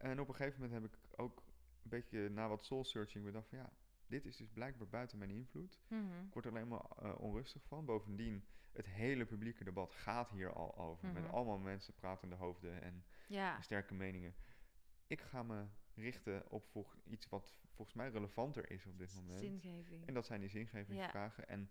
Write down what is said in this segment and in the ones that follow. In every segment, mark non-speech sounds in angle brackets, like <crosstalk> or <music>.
En op een gegeven moment heb ik ook een beetje na wat soul searching bedacht van ja, dit is dus blijkbaar buiten mijn invloed. Mhm. Ik word er alleen maar eh, onrustig van. Bovendien, het hele publieke debat gaat hier al over. Mhm. Met allemaal mensen pratende hoofden en Ja. sterke meningen. Ik ga me richten op volg- iets wat volgens mij relevanter is op dit moment. Zingeving. En dat zijn die zingevingsvragen. En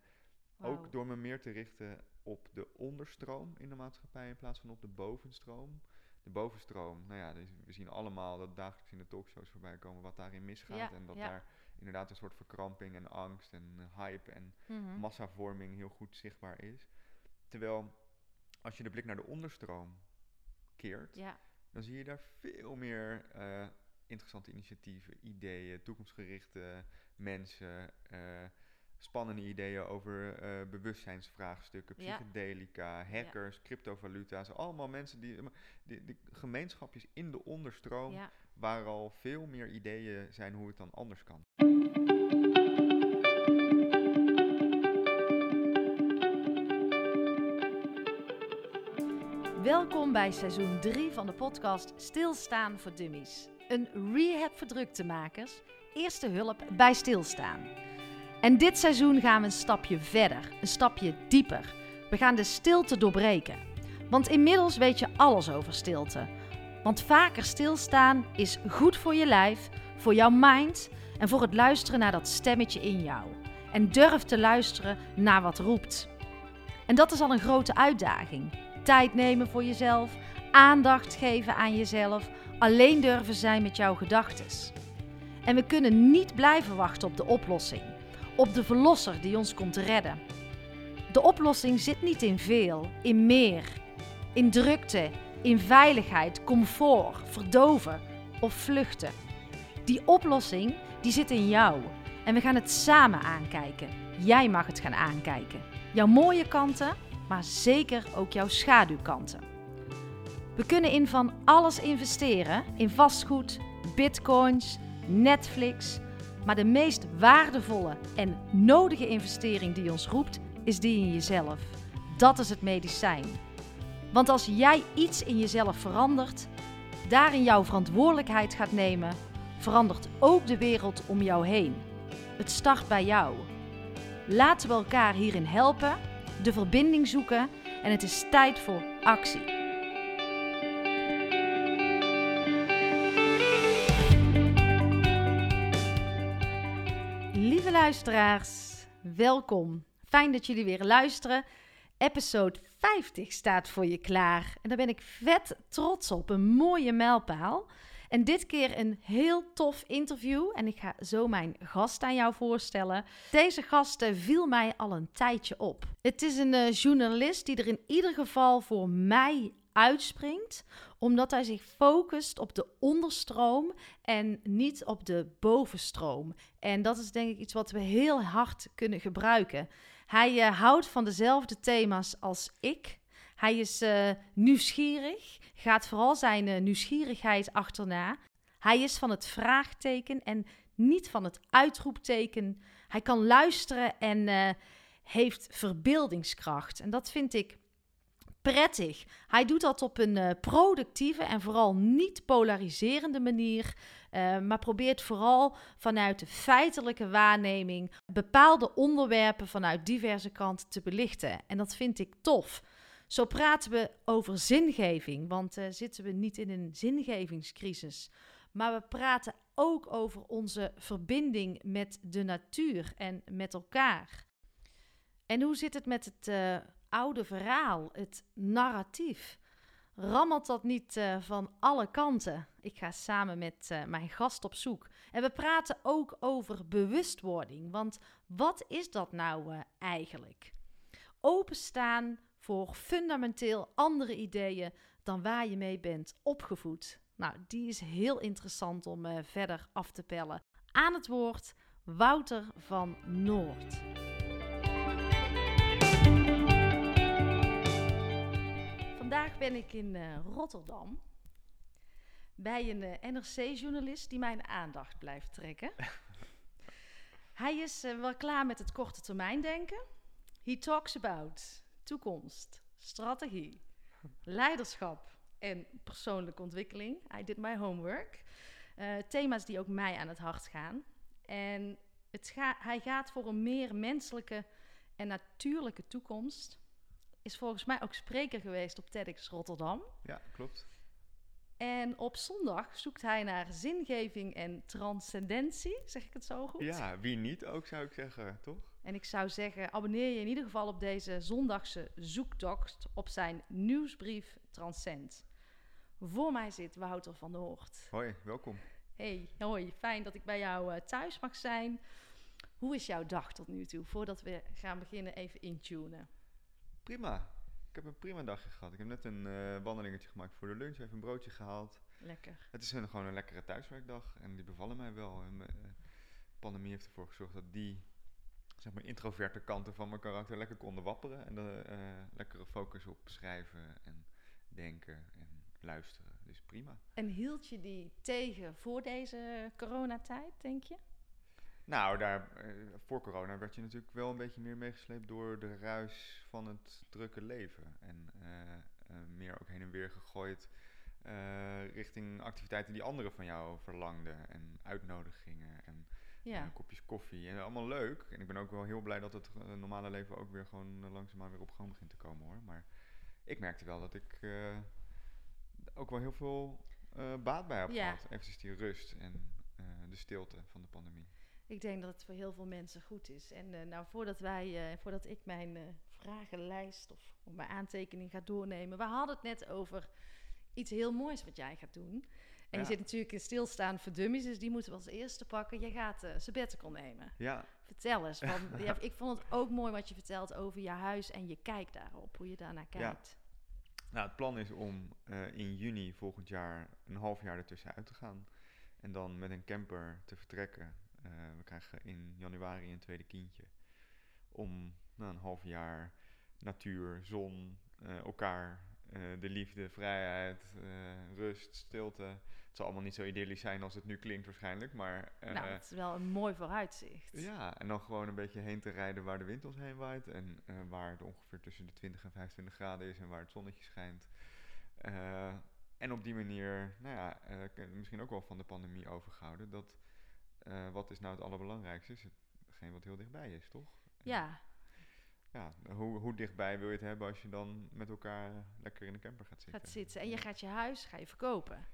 Wauw. ook door me meer te richten op de onderstroom in de maatschappij in plaats van op de bovenstroom. De bovenstroom, nou ja, dus we zien allemaal dat dagelijks in de talkshows voorbij komen wat daarin misgaat. Ja, en dat ja. daar inderdaad een soort verkramping en angst en eh, hype en Mhm. massavorming heel goed zichtbaar is. Terwijl als je de blik naar de onderstroom keert, Ja. dan zie je daar veel meer eh, interessante initiatieven, ideeën, toekomstgerichte mensen, eh, spannende ideeën over eh, bewustzijnsvraagstukken, Ja. psychedelica, hackers, cryptovaluta's. Allemaal mensen die, die, die gemeenschapjes in de onderstroom, ja. waar al veel meer ideeën zijn hoe het dan anders kan. Welkom bij seizoen 3 van de podcast Stilstaan voor Dummies. Een rehab voor druktemakers. Eerste hulp bij stilstaan. En dit seizoen gaan we een stapje verder, een stapje dieper. We gaan de stilte doorbreken. Want inmiddels weet je alles over stilte. Want vaker stilstaan is goed voor je lijf, voor jouw mind en voor het luisteren naar dat stemmetje in jou. En durf te luisteren naar wat roept. En dat is al een grote uitdaging tijd nemen voor jezelf, aandacht geven aan jezelf, alleen durven zijn met jouw gedachten. En we kunnen niet blijven wachten op de oplossing, op de verlosser die ons komt redden. De oplossing zit niet in veel, in meer, in drukte, in veiligheid, comfort, verdoven of vluchten. Die oplossing die zit in jou en we gaan het samen aankijken. Jij mag het gaan aankijken. Jouw mooie kanten maar zeker ook jouw schaduwkanten. We kunnen in van alles investeren: in vastgoed, bitcoins, Netflix. Maar de meest waardevolle en nodige investering die ons roept, is die in jezelf. Dat is het medicijn. Want als jij iets in jezelf verandert, daarin jouw verantwoordelijkheid gaat nemen, verandert ook de wereld om jou heen. Het start bij jou. Laten we elkaar hierin helpen de verbinding zoeken en het is tijd voor actie. Luisteraars, welkom. Fijn dat jullie weer luisteren. Episode 50 staat voor je klaar. En daar ben ik vet trots op. Een mooie mijlpaal. En dit keer een heel tof interview. En ik ga zo mijn gast aan jou voorstellen. Deze gast viel mij al een tijdje op. Het is een eh, journalist die er in ieder geval voor mij uitspringt, omdat hij zich focust op de onderstroom en niet op de bovenstroom. En dat is denk ik iets wat we heel hard kunnen gebruiken. Hij eh, houdt van dezelfde thema's als ik. Hij is eh, nieuwsgierig, gaat vooral zijn eh, nieuwsgierigheid achterna. Hij is van het vraagteken en niet van het uitroepteken. Hij kan luisteren en heeft verbeeldingskracht. En dat vind ik prettig. Hij doet dat op een eh, productieve en vooral niet polariserende manier. eh, maar probeert vooral vanuit de feitelijke waarneming bepaalde onderwerpen vanuit diverse kanten te belichten. En dat vind ik tof. Zo praten we over zingeving, want eh, zitten we niet in een zingevingscrisis. Maar we praten ook over onze verbinding met de natuur en met elkaar. En hoe zit het met het oude verhaal, het narratief? Rammelt dat niet eh, van alle kanten? Ik ga samen met eh, mijn gast op zoek. En we praten ook over bewustwording. Want wat is dat nou eh, eigenlijk? Openstaan voor fundamenteel andere ideeën dan waar je mee bent opgevoed. Nou, die is heel interessant om verder af te pellen. Aan het woord Wouter van Noord. Vandaag ben ik in eh, Rotterdam bij een eh, NRC-journalist die mijn aandacht blijft trekken. <laughs> Hij is eh, wel klaar met het korte termijn denken. He talks about toekomst, strategie, leiderschap, en persoonlijke ontwikkeling. I did my homework. Thema's die ook mij aan het hart gaan. En het ga hij gaat voor een meer menselijke en natuurlijke toekomst. Is volgens mij ook spreker geweest op TEDx Rotterdam. Ja, klopt. En op zondag zoekt hij naar zingeving en transcendentie. Zeg ik het zo goed? Ja, wie niet ook zou ik zeggen, toch? En ik zou zeggen, abonneer je in ieder geval op deze zondagse zoektocht op zijn nieuwsbrief Transcend. Voor mij zit Wouter van der Hoort. Hoi, welkom. Hey, hoi, fijn dat ik bij jou eh, thuis mag zijn. Hoe is jouw dag tot nu toe? Voordat we gaan beginnen, even intunen. Prima. Ik heb een prima dagje gehad. Ik heb net een eh, wandelingetje gemaakt voor de lunch, even een broodje gehaald. Lekker. Het is een, gewoon een lekkere thuiswerkdag en die bevallen mij wel. En, eh, de pandemie heeft ervoor gezorgd dat die zeg maar, introverte kanten van mijn karakter lekker konden wapperen. En de eh, lekkere focus op schrijven en denken en luisteren. Dus prima. En hield je die tegen voor deze coronatijd, denk je? Nou, daar, eh, voor corona werd je natuurlijk wel een beetje meer meegesleept door de ruis van het drukke leven. En eh, eh, meer ook heen en weer gegooid richting activiteiten die anderen van jou verlangden. En uitnodigingen en Ja. kopjes koffie. En allemaal leuk. En ik ben ook wel heel blij dat het normale leven ook weer gewoon langzaamaan weer op gang begint te komen hoor. Maar ik merkte wel dat ik ook wel heel veel baat bij heb Ja. gehad. Eventjes die rust en de stilte van de pandemie. Ik denk dat het voor heel veel mensen goed is. En eh, nou, voordat, wij, eh, voordat ik mijn eh, vragenlijst of, mijn aantekening ga doornemen. We hadden het net over iets heel moois wat jij gaat doen. En Ja. je zit natuurlijk in stilstaan voor dummies, dus die moeten we als eerste pakken. Je gaat eh sabbatical nemen. Ja, Vertel eens. <laughs> Ja, ik vond het ook mooi wat je vertelt over je huis en je kijk daarop, hoe je daarnaar Ja. kijkt. Nou, het plan is om in juni volgend jaar een half jaar ertussen uit te gaan. En dan met een camper te vertrekken. Eh, we krijgen in januari een tweede kindje. Om nou, een half jaar natuur, zon, eh, elkaar, eh, de liefde, vrijheid, rust, stilte. Het zal allemaal niet zo idyllisch zijn als het nu klinkt waarschijnlijk. Maar nou, het is wel een mooi vooruitzicht. ja, en dan gewoon een beetje heen te rijden waar de wind ons heen waait. En waar het ongeveer tussen de 20 en 25 graden is en waar het zonnetje schijnt. En op die manier, nou ja, misschien ook wel van de pandemie overgehouden. Dat, eh, wat is nou het allerbelangrijkste? Is hetgeen wat heel dichtbij is, toch? Ja, ja hoe, hoe dichtbij wil je het hebben als je dan met elkaar lekker in de camper gaat zitten? gaat zitten. En je gaat je huis ga je verkopen.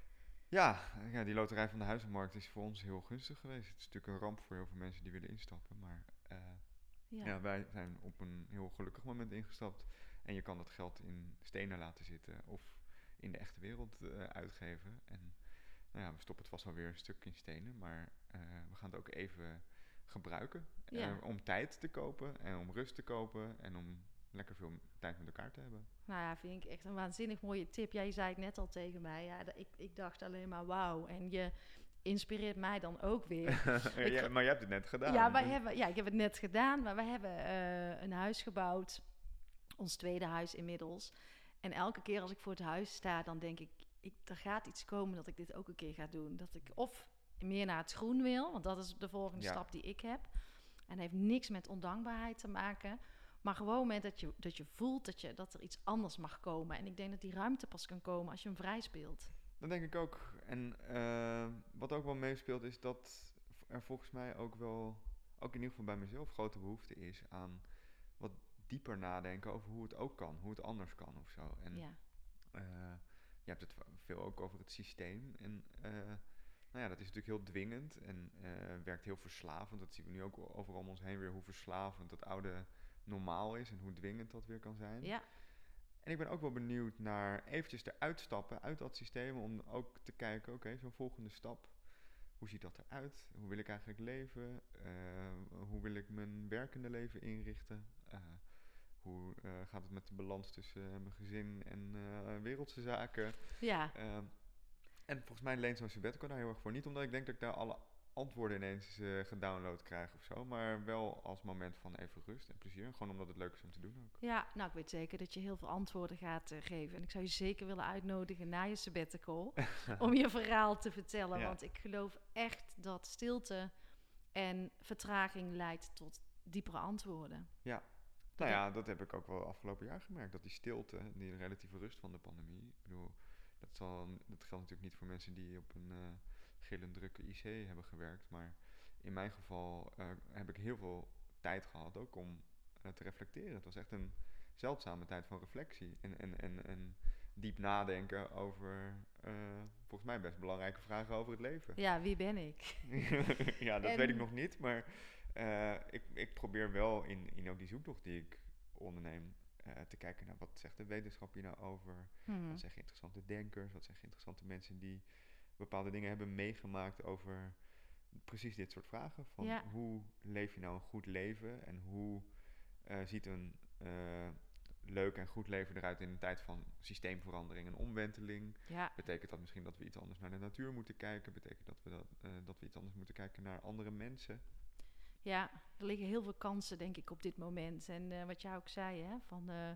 Ja, ja, die loterij van de huizenmarkt is voor ons heel gunstig geweest. Het is natuurlijk een ramp voor heel veel mensen die willen instappen. Maar eh, Ja. Ja. wij zijn op een heel gelukkig moment ingestapt. En je kan dat geld in stenen laten zitten of in de echte wereld eh, uitgeven. En nou ja, we stoppen het vast wel weer een stuk in stenen, maar eh, we gaan het ook even gebruiken. eh, om tijd te kopen en om rust te kopen en om lekker veel tijd met elkaar te hebben. Nou ja, vind ik echt een waanzinnig mooie tip. Jij zei het net al tegen mij. Ja, ik, ik dacht alleen maar wauw. En je inspireert mij dan ook weer. <laughs> Ik ja, ge- maar je hebt het net gedaan. ja, wij hebben, ja, ik heb het net gedaan. Maar wij hebben eh, een huis gebouwd. Ons tweede huis inmiddels. En elke keer als ik voor het huis sta, dan denk ik... ik er gaat iets komen dat ik dit ook een keer ga doen. Dat ik of meer naar het groen wil. Want dat is de volgende Ja. stap die ik heb. En heeft niks met ondankbaarheid te maken. Maar gewoon met dat je, dat je voelt dat, je, dat er iets anders mag komen. En ik denk dat die ruimte pas kan komen als je hem vrij speelt. Dat denk ik ook. En eh, wat ook wel meespeelt is dat er volgens mij ook wel, ook in ieder geval bij mezelf, grote behoefte is aan wat dieper nadenken over hoe het ook kan, hoe het anders kan of zo. En Ja. eh, je hebt het veel ook over het systeem. En eh, nou ja, dat is natuurlijk heel dwingend en eh, werkt heel verslavend. Dat zien we nu ook overal om ons heen weer, hoe verslavend dat oude normaal is en hoe dwingend dat weer kan zijn. ja, En ik ben ook wel benieuwd naar eventjes eruit stappen uit dat systeem. Om ook te kijken, oké, zo'n volgende stap. Hoe ziet dat eruit? Hoe wil ik eigenlijk leven? Eh, hoe wil ik mijn werkende leven inrichten? Hoe eh, gaat het met de balans tussen eh, mijn gezin en eh, wereldse zaken? ja. Eh, en volgens mij leent zo'n sabbatical daar heel erg voor. Niet omdat ik denk dat ik daar alle antwoorden ineens gedownload krijg of zo. Maar wel als moment van even rust en plezier. Gewoon omdat het leuk is om te doen ook. Ja, nou ik weet zeker dat je heel veel antwoorden gaat geven. En ik zou je zeker willen uitnodigen na je sabbatical <laughs> om je verhaal te vertellen. Ja. Want ik geloof echt dat stilte en vertraging leidt tot diepere antwoorden. Nou ja, dat heb ik ook wel afgelopen jaar gemerkt. Dat die stilte, die relatieve rust van de pandemie. Ik bedoel, Dat, zal, dat geldt natuurlijk niet voor mensen die op een uh, gillend drukke IC hebben gewerkt. Maar in mijn geval uh, heb ik heel veel tijd gehad ook om uh, te reflecteren. Het was echt een zeldzame tijd van reflectie. En, en, en, en diep nadenken over volgens mij best belangrijke vragen over het leven. Ja, wie ben ik? <laughs> ja, dat weet ik nog niet. Maar ik, ik probeer wel in, in ook die zoektocht die ik onderneem uh, te kijken naar wat zegt de wetenschap hier nou over. Mhm. Wat zeggen interessante denkers, wat zeggen interessante mensen die bepaalde dingen hebben meegemaakt over precies dit soort vragen. Van Ja. hoe leef je nou een goed leven en hoe eh, ziet een eh, leuk en goed leven eruit in een tijd van systeemverandering en omwenteling? Ja, Betekent dat misschien dat we iets anders naar de natuur moeten kijken? Betekent dat we, dat, eh, dat we iets anders moeten kijken naar andere mensen? Ja, er liggen heel veel kansen, denk ik, op dit moment. En eh, wat jij ook zei, hè, van eh,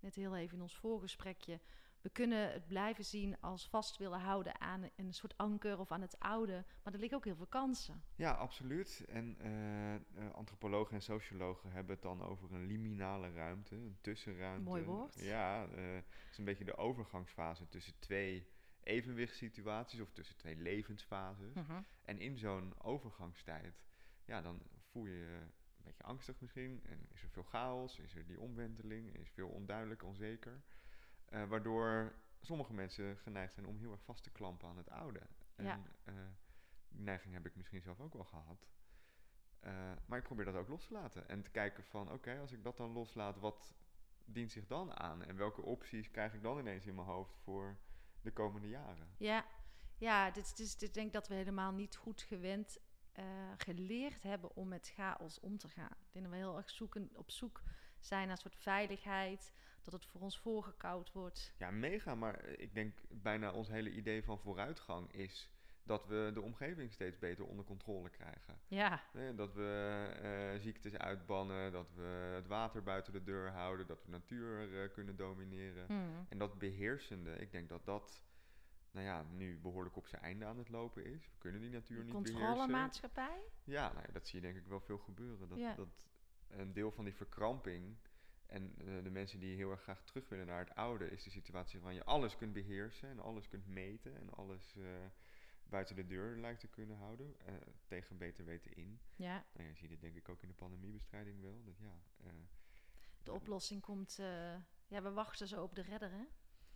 net heel even in ons voorgesprekje. We kunnen het blijven zien als vast willen houden aan een soort anker of aan het oude. Maar er liggen ook heel veel kansen. Ja, absoluut. En eh, antropologen en sociologen hebben het dan over een liminale ruimte, een tussenruimte. Mooi woord. Ja, het is een beetje de overgangsfase tussen twee evenwichtssituaties of tussen twee levensfases. Mhm. En in zo'n overgangstijd, ja, dan voel je je een beetje angstig misschien. En is er veel chaos, is er die omwenteling, is veel onduidelijk, onzeker. Eh, waardoor sommige mensen geneigd zijn om heel erg vast te klampen aan het oude. En Ja. eh, die neiging heb ik misschien zelf ook wel gehad. Eh, maar ik probeer dat ook los te laten. En te kijken van, oké, als ik dat dan loslaat, wat dient zich dan aan? En welke opties krijg ik dan ineens in mijn hoofd voor de komende jaren? Ja, ja dit, dit, dit, ik denk dat we helemaal niet goed gewend eh, geleerd hebben om met chaos om te gaan. Ik denk dat we heel erg zoeken, op zoek zijn naar een soort veiligheid, dat het voor ons voorgekoud wordt. Ja, mega. Maar ik denk bijna ons hele idee van vooruitgang is dat we de omgeving steeds beter onder controle krijgen. Ja, Hè, dat we eh, ziektes uitbannen, dat we het water buiten de deur houden, dat we natuur eh, kunnen domineren. Mhm. En dat beheersende, ik denk dat dat nou ja, nu behoorlijk op zijn einde aan het lopen is. We kunnen die natuur niet beheersen. controlemaatschappij. Ja, nou ja, dat zie je denk ik wel veel gebeuren. Dat, Ja. dat een deel van die verkramping en eh, de mensen die heel erg graag terug willen naar het oude, is de situatie waarin je alles kunt beheersen en alles kunt meten en alles eh, buiten de deur lijkt te kunnen houden, eh, tegen beter weten in. Ja, Nou ja, je ziet het denk ik ook in de pandemiebestrijding wel. Dat, ja, de oplossing komt. ja, we wachten zo op de redder, hè?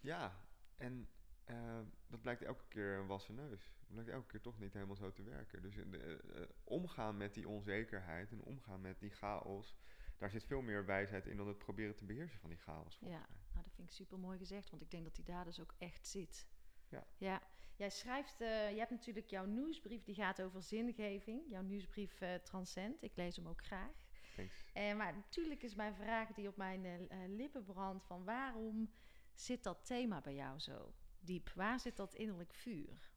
Ja, en eh, dat blijkt elke keer een wassen neus. Het blijkt elke keer toch niet helemaal zo te werken. Dus eh, eh, omgaan met die onzekerheid en omgaan met die chaos, daar zit veel meer wijsheid in dan het proberen te beheersen van die chaos. Ja, mij. nou, dat vind ik super mooi gezegd, want ik denk dat die daar dus ook echt zit. Ja. ja. Jij schrijft, je hebt natuurlijk jouw nieuwsbrief, die gaat over zingeving. Jouw nieuwsbrief eh Transcend, ik lees hem ook graag. Thanks. Maar natuurlijk is mijn vraag die op mijn lippen brandt van waarom zit dat thema bij jou zo diep? Waar zit dat innerlijk vuur?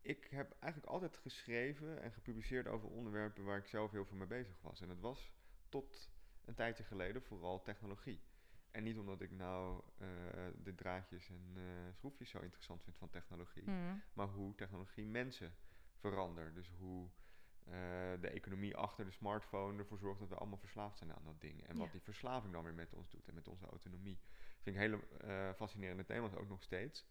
Ik heb eigenlijk altijd geschreven en gepubliceerd over onderwerpen waar ik zelf heel veel mee bezig was. En dat was tot een tijdje geleden vooral technologie. En niet omdat ik nou eh, de draadjes en eh, schroefjes zo interessant vind van technologie. Hmm. maar hoe technologie mensen verandert. Dus hoe eh, de economie achter de smartphone ervoor zorgt dat we allemaal verslaafd zijn aan dat ding. En Ja. wat die verslaving dan weer met ons doet en met onze autonomie. Vind ik hele eh, fascinerende thema's ook nog steeds.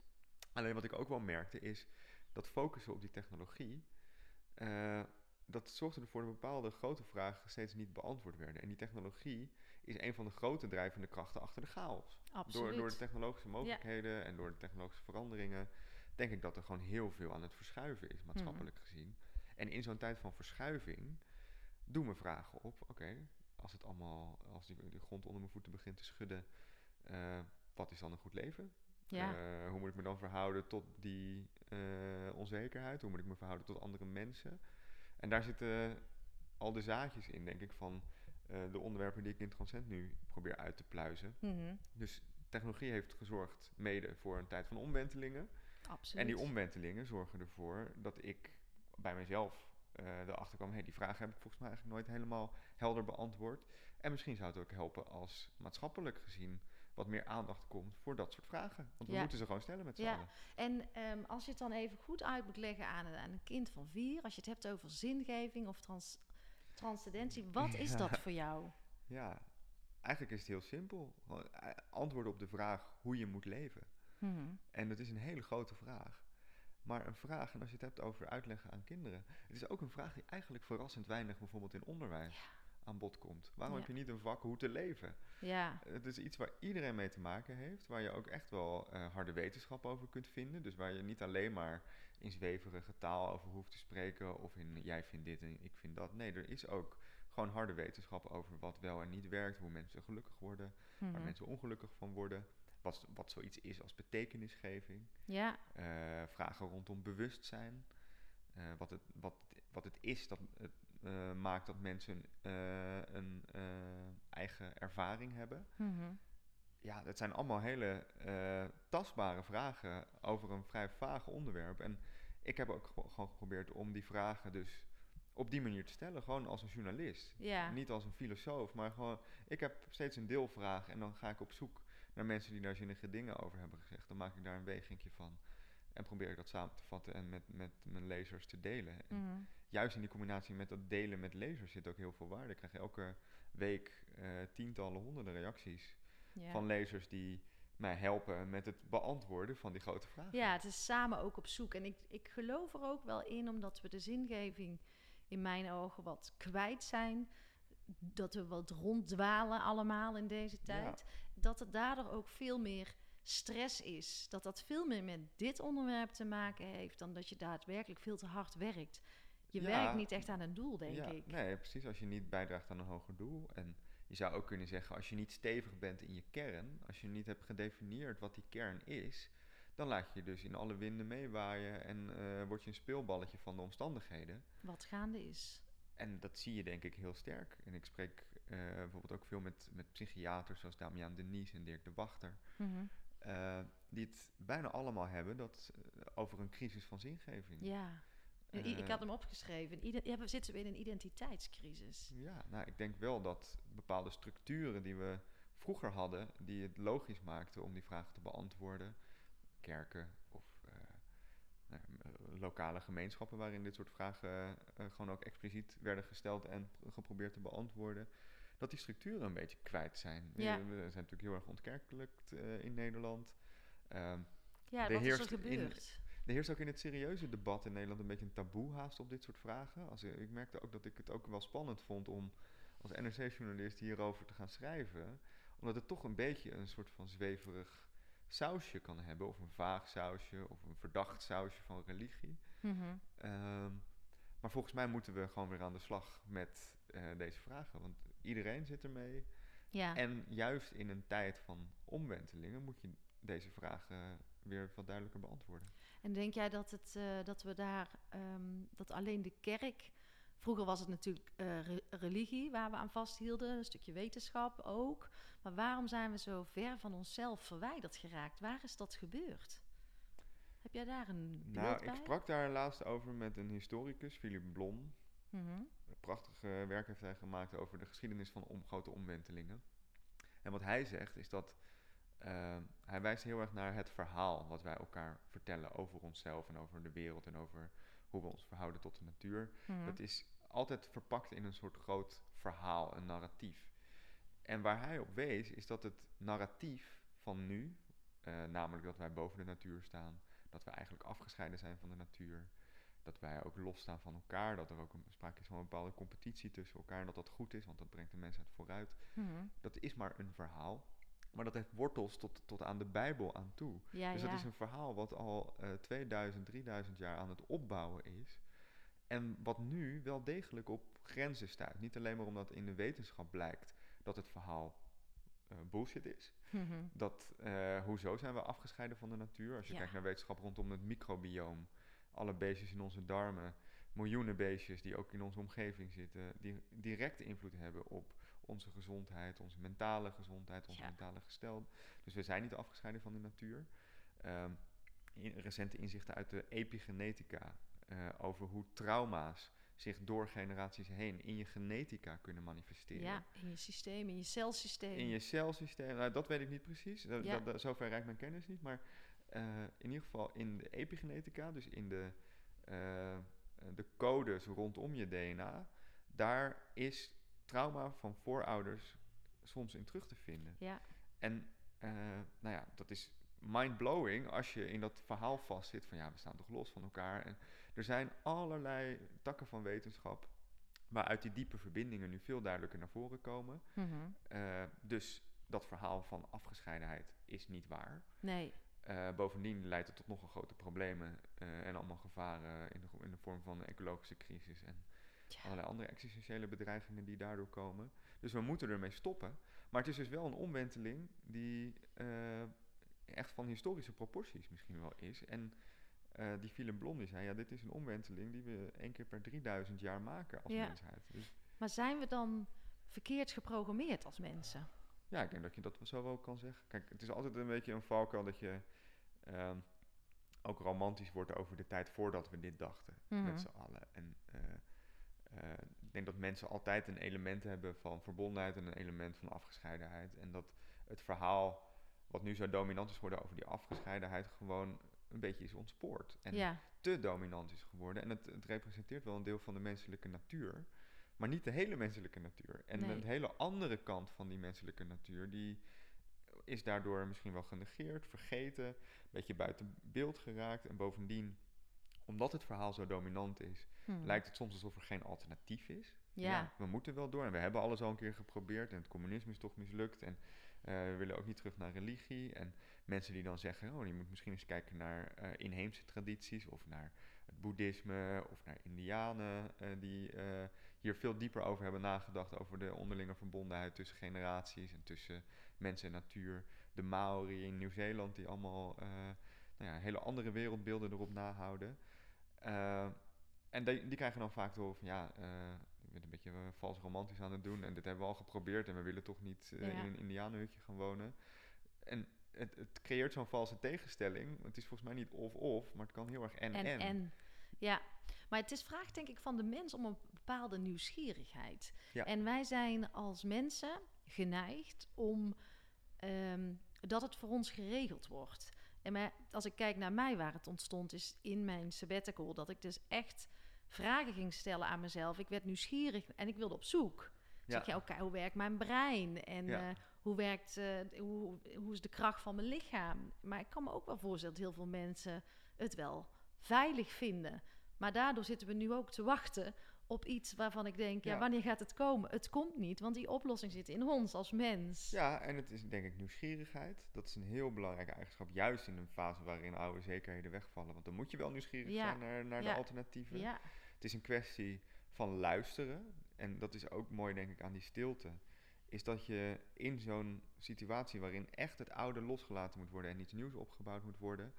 Alleen wat ik ook wel merkte is dat focussen op die technologie. eh, dat zorgde ervoor dat bepaalde grote vragen steeds niet beantwoord werden. En die technologie is een van de grote drijvende krachten achter de chaos. Absoluut. Door, door de technologische mogelijkheden en door de technologische veranderingen, denk ik dat er gewoon heel veel aan het verschuiven is, maatschappelijk Mhm. gezien. En in zo'n tijd van verschuiving doen we vragen op, oké, als het allemaal, als die, de grond onder mijn voeten begint te schudden, eh, wat is dan een goed leven? ja. Eh, hoe moet ik me dan verhouden tot die eh, onzekerheid? Hoe moet ik me verhouden tot andere mensen? En daar zitten al de zaadjes in, denk ik, van de onderwerpen die ik in Transcend nu probeer uit te pluizen. Mhm. Dus technologie heeft gezorgd mede voor een tijd van omwentelingen. Absoluut. En die omwentelingen zorgen ervoor dat ik bij mezelf eh erachter kwam... hey, die vraag heb ik volgens mij eigenlijk nooit helemaal helder beantwoord. En misschien zou het ook helpen als maatschappelijk gezien... wat meer aandacht komt voor dat soort vragen. Want we Ja. moeten ze gewoon stellen met z'n Ja. allen. En ehm, als je het dan even goed uit moet leggen aan een, aan een kind van vier, als je het hebt over zingeving of trans, transcendentie, wat is Ja. dat voor jou? Ja, eigenlijk is het heel simpel. Eh, Antwoorden op de vraag hoe je moet leven. Mhm. En dat is een hele grote vraag. Maar een vraag, en als je het hebt over uitleggen aan kinderen, het is ook een vraag die eigenlijk verrassend weinig bijvoorbeeld in onderwijs aan bod komt. Waarom Ja. heb je niet een vak hoe te leven? Ja, Het is iets waar iedereen mee te maken heeft, waar je ook echt wel eh, harde wetenschap over kunt vinden. Dus waar je niet alleen maar in zweverige taal over hoeft te spreken of in jij vindt dit en ik vind dat. Nee, er is ook gewoon harde wetenschap over wat wel en niet werkt, hoe mensen gelukkig worden, waar Mhm. mensen ongelukkig van worden. Wat, wat zoiets is als betekenisgeving. ja, Eh, vragen rondom bewustzijn. Eh, wat, het, wat, wat het is dat het eh, maakt dat mensen een eigen ervaring hebben. Mhm. Ja, dat zijn allemaal hele tastbare vragen over een vrij vaag onderwerp. En ik heb ook gewo- gewoon geprobeerd om die vragen dus op die manier te stellen. Gewoon als een journalist. ja. Niet als een filosoof, maar gewoon... Ik heb steeds een deelvraag en dan ga ik op zoek naar mensen die daar zinnige dingen over hebben gezegd. Dan maak ik daar een wegingje van. En probeer ik dat samen te vatten en met, met mijn lezers te delen. En Mhm. juist in die combinatie met dat delen met lezers zit ook heel veel waarde. Ik krijg elke week eh, tientallen, honderden reacties van lezers die mij helpen met het beantwoorden van die grote vragen. Ja, het is samen ook op zoek. En ik, ik geloof er ook wel in, omdat we de zingeving in mijn ogen wat kwijt zijn. Dat we wat ronddwalen allemaal in deze tijd. Dat het daardoor ook veel meer stress is. Dat dat veel meer met dit onderwerp te maken heeft dan dat je daadwerkelijk veel te hard werkt. Je Ja. werkt niet echt aan een doel, denk Ja, ik. Nee, precies. Als je niet bijdraagt aan een hoger doel. En je zou ook kunnen zeggen, als je niet stevig bent in je kern, als je niet hebt gedefinieerd wat die kern is, dan laat je je dus in alle winden meewaaien en eh, word je een speelballetje van de omstandigheden. Wat gaande is. En dat zie je denk ik heel sterk. En ik spreek eh, bijvoorbeeld ook veel met, met psychiaters zoals Damian Denies en Dirk de Wachter. Mhm. eh, die het bijna allemaal hebben dat, eh, over een crisis van zingeving. Ja. I- ik had hem opgeschreven. Ja, we zitten weer in een identiteitscrisis. Ja, nou, ik denk wel dat bepaalde structuren die we vroeger hadden, die het logisch maakten om die vragen te beantwoorden, kerken of nou, lokale gemeenschappen waarin dit soort vragen eh, gewoon ook expliciet werden gesteld en pr- geprobeerd te beantwoorden, dat die structuren een beetje kwijt zijn. Ja. We, zijn natuurlijk heel erg ontkerkelijkt eh, in Nederland. Ehm, Ja, Er wat is er in- gebeurd? er heerst ook in het serieuze debat in Nederland een beetje een taboe haast op dit soort vragen. Als, ik merkte ook dat ik het ook wel spannend vond om als NRC-journalist hierover te gaan schrijven. Omdat het toch een beetje een soort van zweverig sausje kan hebben. Of een vaag sausje, of een verdacht sausje van religie. Mhm. Ehm, maar volgens mij moeten we gewoon weer aan de slag met eh, deze vragen. Want iedereen zit ermee. Ja. En juist in een tijd van omwentelingen moet je deze vragen weer wat duidelijker beantwoorden. En denk jij dat, het, eh, dat we daar, ehm, dat alleen de kerk. Vroeger was het natuurlijk eh, re- religie waar we aan vasthielden, een stukje wetenschap ook. Maar waarom zijn we zo ver van onszelf verwijderd geraakt? Waar is dat gebeurd? Heb jij daar een beeld Nou, bij? ik sprak daar laatst over met een historicus, Philip Blom. Mhm. Een prachtig eh, werk heeft hij gemaakt over de geschiedenis van om, grote omwentelingen. En wat hij zegt is dat eh, hij wijst heel erg naar het verhaal wat wij elkaar vertellen over onszelf en over de wereld en over hoe we ons verhouden tot de natuur. Mhm. Dat is altijd verpakt in een soort groot verhaal, een narratief. En waar hij op wees, is dat het narratief van nu, eh, namelijk dat wij boven de natuur staan, dat wij eigenlijk afgescheiden zijn van de natuur, dat wij ook losstaan van elkaar, dat er ook een, sprake is van een bepaalde competitie tussen elkaar en dat dat goed is, want dat brengt de mensheid vooruit. Mhm. Dat is maar een verhaal, maar dat heeft wortels tot, tot aan de Bijbel aan toe. Ja, Dus ja. dat is een verhaal wat al eh 2000, 3000 jaar aan het opbouwen is. En wat nu wel degelijk op grenzen staat. Niet alleen maar omdat in de wetenschap blijkt dat het verhaal eh, bullshit is. Mhm. Dat, eh, hoezo zijn we afgescheiden van de natuur? Als je Ja. kijkt naar wetenschap rondom het microbioom. Alle beestjes in onze darmen. Miljoenen beestjes die ook in onze omgeving zitten. Die direct invloed hebben op onze gezondheid. Onze mentale gezondheid. Onze Ja. mentale gestel. Dus we zijn niet afgescheiden van de natuur. Ehm, in- recente inzichten uit de epigenetica. eh, over hoe trauma's zich door generaties heen in je genetica kunnen manifesteren. ja, in je systeem, in je celsysteem. In je celsysteem, nou, dat weet ik niet precies. Dat, Ja. dat, dat- zover reikt mijn kennis niet. Maar eh, in ieder geval in de epigenetica, dus in de, eh, de codes rondom je DNA, daar is trauma van voorouders soms in terug te vinden. Ja, En eh, nou ja, dat is mind-blowing als je in dat verhaal vastzit van ja, we staan toch los van elkaar. En er zijn allerlei takken van wetenschap waaruit die diepe verbindingen nu veel duidelijker naar voren komen. Mhm. Eh, dus dat verhaal van afgescheidenheid is niet waar. Nee. Eh, bovendien leidt het tot nogal grote problemen en allemaal gevaren in de, in de vorm van een ecologische crisis en Tja. allerlei andere existentiële bedreigingen die daardoor komen. Dus we moeten ermee stoppen. Maar het is dus wel een omwenteling die eh, echt van historische proporties misschien wel is. En eh, die Philip Blondie zei, ja, dit is een omwenteling die we één keer per 3000 jaar maken als Ja. mensheid. Dus Maar zijn we dan verkeerd geprogrammeerd als mensen? ja, ik denk dat je dat zo wel kan zeggen. Kijk, het is altijd een beetje een valkuil dat je ehm, ook romantisch wordt over de tijd voordat we dit dachten. Mhm. met z'n allen. En eh, eh, ik denk dat mensen altijd een element hebben van verbondenheid en een element van afgescheidenheid. En dat het verhaal wat nu zo dominant is geworden over die afgescheidenheid gewoon een beetje is ontspoord. En ja, te dominant is geworden. En het, het representeert wel een deel van de menselijke natuur. Maar niet de hele menselijke natuur. En Nee. een hele andere kant van die menselijke natuur, die is daardoor misschien wel genegeerd, vergeten, een beetje buiten beeld geraakt. En bovendien, omdat het verhaal zo dominant is, Hm. lijkt het soms alsof er geen alternatief is. Ja. we moeten wel door en we hebben alles al een keer geprobeerd en het communisme is toch mislukt en eh, we willen ook niet terug naar religie. En mensen die dan zeggen, oh, je moet misschien eens kijken naar eh, inheemse tradities of naar het boeddhisme of naar indianen eh, die hier veel dieper over hebben nagedacht over de onderlinge verbondenheid tussen generaties en tussen mens en natuur. De Maori in Nieuw-Zeeland die allemaal nou ja, hele andere wereldbeelden erop nahouden. En die, die krijgen dan vaak te horen van ja, eh, je bent een beetje eh, vals romantisch aan het doen en dit hebben we al geprobeerd en we willen toch niet eh, Ja. in een indianenhutje gaan wonen. En het, het creëert zo'n valse tegenstelling. Het is volgens mij niet of-of, maar het kan heel erg en-en. en, en. Ja, maar het is vraag denk ik van de mens om een bepaalde nieuwsgierigheid. Ja. En wij zijn als mensen geneigd om ehm, dat het voor ons geregeld wordt. En maar als ik kijk naar mij waar het ontstond, is in mijn sabbatical dat ik dus echt vragen ging stellen aan mezelf. Ik werd nieuwsgierig en ik wilde op zoek. Ja. Zeg je, oké, hoe werkt mijn brein? En Ja. eh, hoe werkt, eh, hoe, hoe is de kracht van mijn lichaam? Maar ik kan me ook wel voorstellen dat heel veel mensen het wel veilig vinden. Maar daardoor zitten we nu ook te wachten op iets waarvan ik denk, ja, Ja. wanneer gaat het komen? Het komt niet, want die oplossing zit in ons als mens. Ja, en het is denk ik nieuwsgierigheid. Dat is een heel belangrijke eigenschap, juist in een fase waarin oude zekerheden wegvallen. Want dan moet je wel nieuwsgierig zijn naar, naar de alternatieven. ja. Het is een kwestie van luisteren. En dat is ook mooi, denk ik, aan die stilte. Is dat je in zo'n situatie waarin echt het oude losgelaten moet worden en iets nieuws opgebouwd moet worden.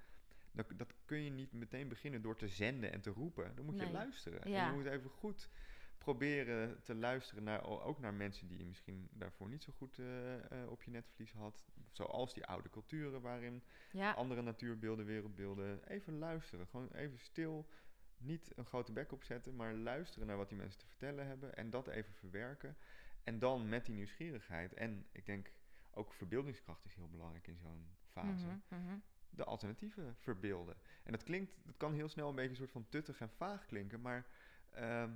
Dat, dat kun je niet meteen beginnen door te zenden en te roepen. Dan moet Nee. je luisteren. En je moet even goed proberen te luisteren naar, ook naar mensen die je misschien daarvoor niet zo goed eh, eh, op je netvlies had. Zoals die oude culturen waarin ja. andere natuurbeelden, wereldbeelden. Even luisteren. Gewoon even stil. Niet een grote bek opzetten, maar luisteren naar wat die mensen te vertellen hebben. En dat even verwerken. En dan met die nieuwsgierigheid. En ik denk ook verbeeldingskracht is heel belangrijk in zo'n fase. Mhm, mhm. De alternatieven verbeelden. En dat klinkt, dat kan heel snel een beetje een soort van tuttig en vaag klinken. Maar ehm,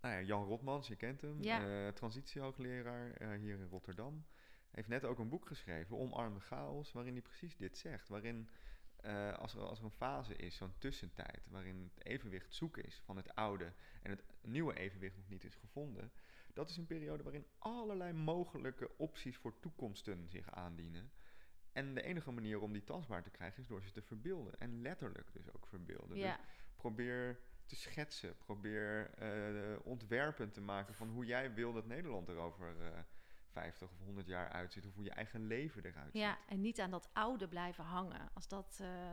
nou ja, Jan Rotmans, je kent hem. Ja. eh, transitiehoogleraar eh, hier in Rotterdam. Heeft net ook een boek geschreven, Omarm de chaos, waarin hij precies dit zegt. Waarin eh, als, er, als er een fase is, zo'n tussentijd, waarin het evenwicht zoeken is van het oude en het nieuwe evenwicht nog niet is gevonden. Dat is een periode waarin allerlei mogelijke opties voor toekomsten zich aandienen. En de enige manier om die tastbaar te krijgen is door ze te verbeelden. En letterlijk dus ook verbeelden. Ja. Dus probeer te schetsen. Probeer eh, ontwerpen te maken van hoe jij wil dat Nederland er over eh 50 of 100 jaar uitziet. Of hoe je eigen leven eruit Ja, ziet. en niet aan dat oude blijven hangen. Als dat, eh,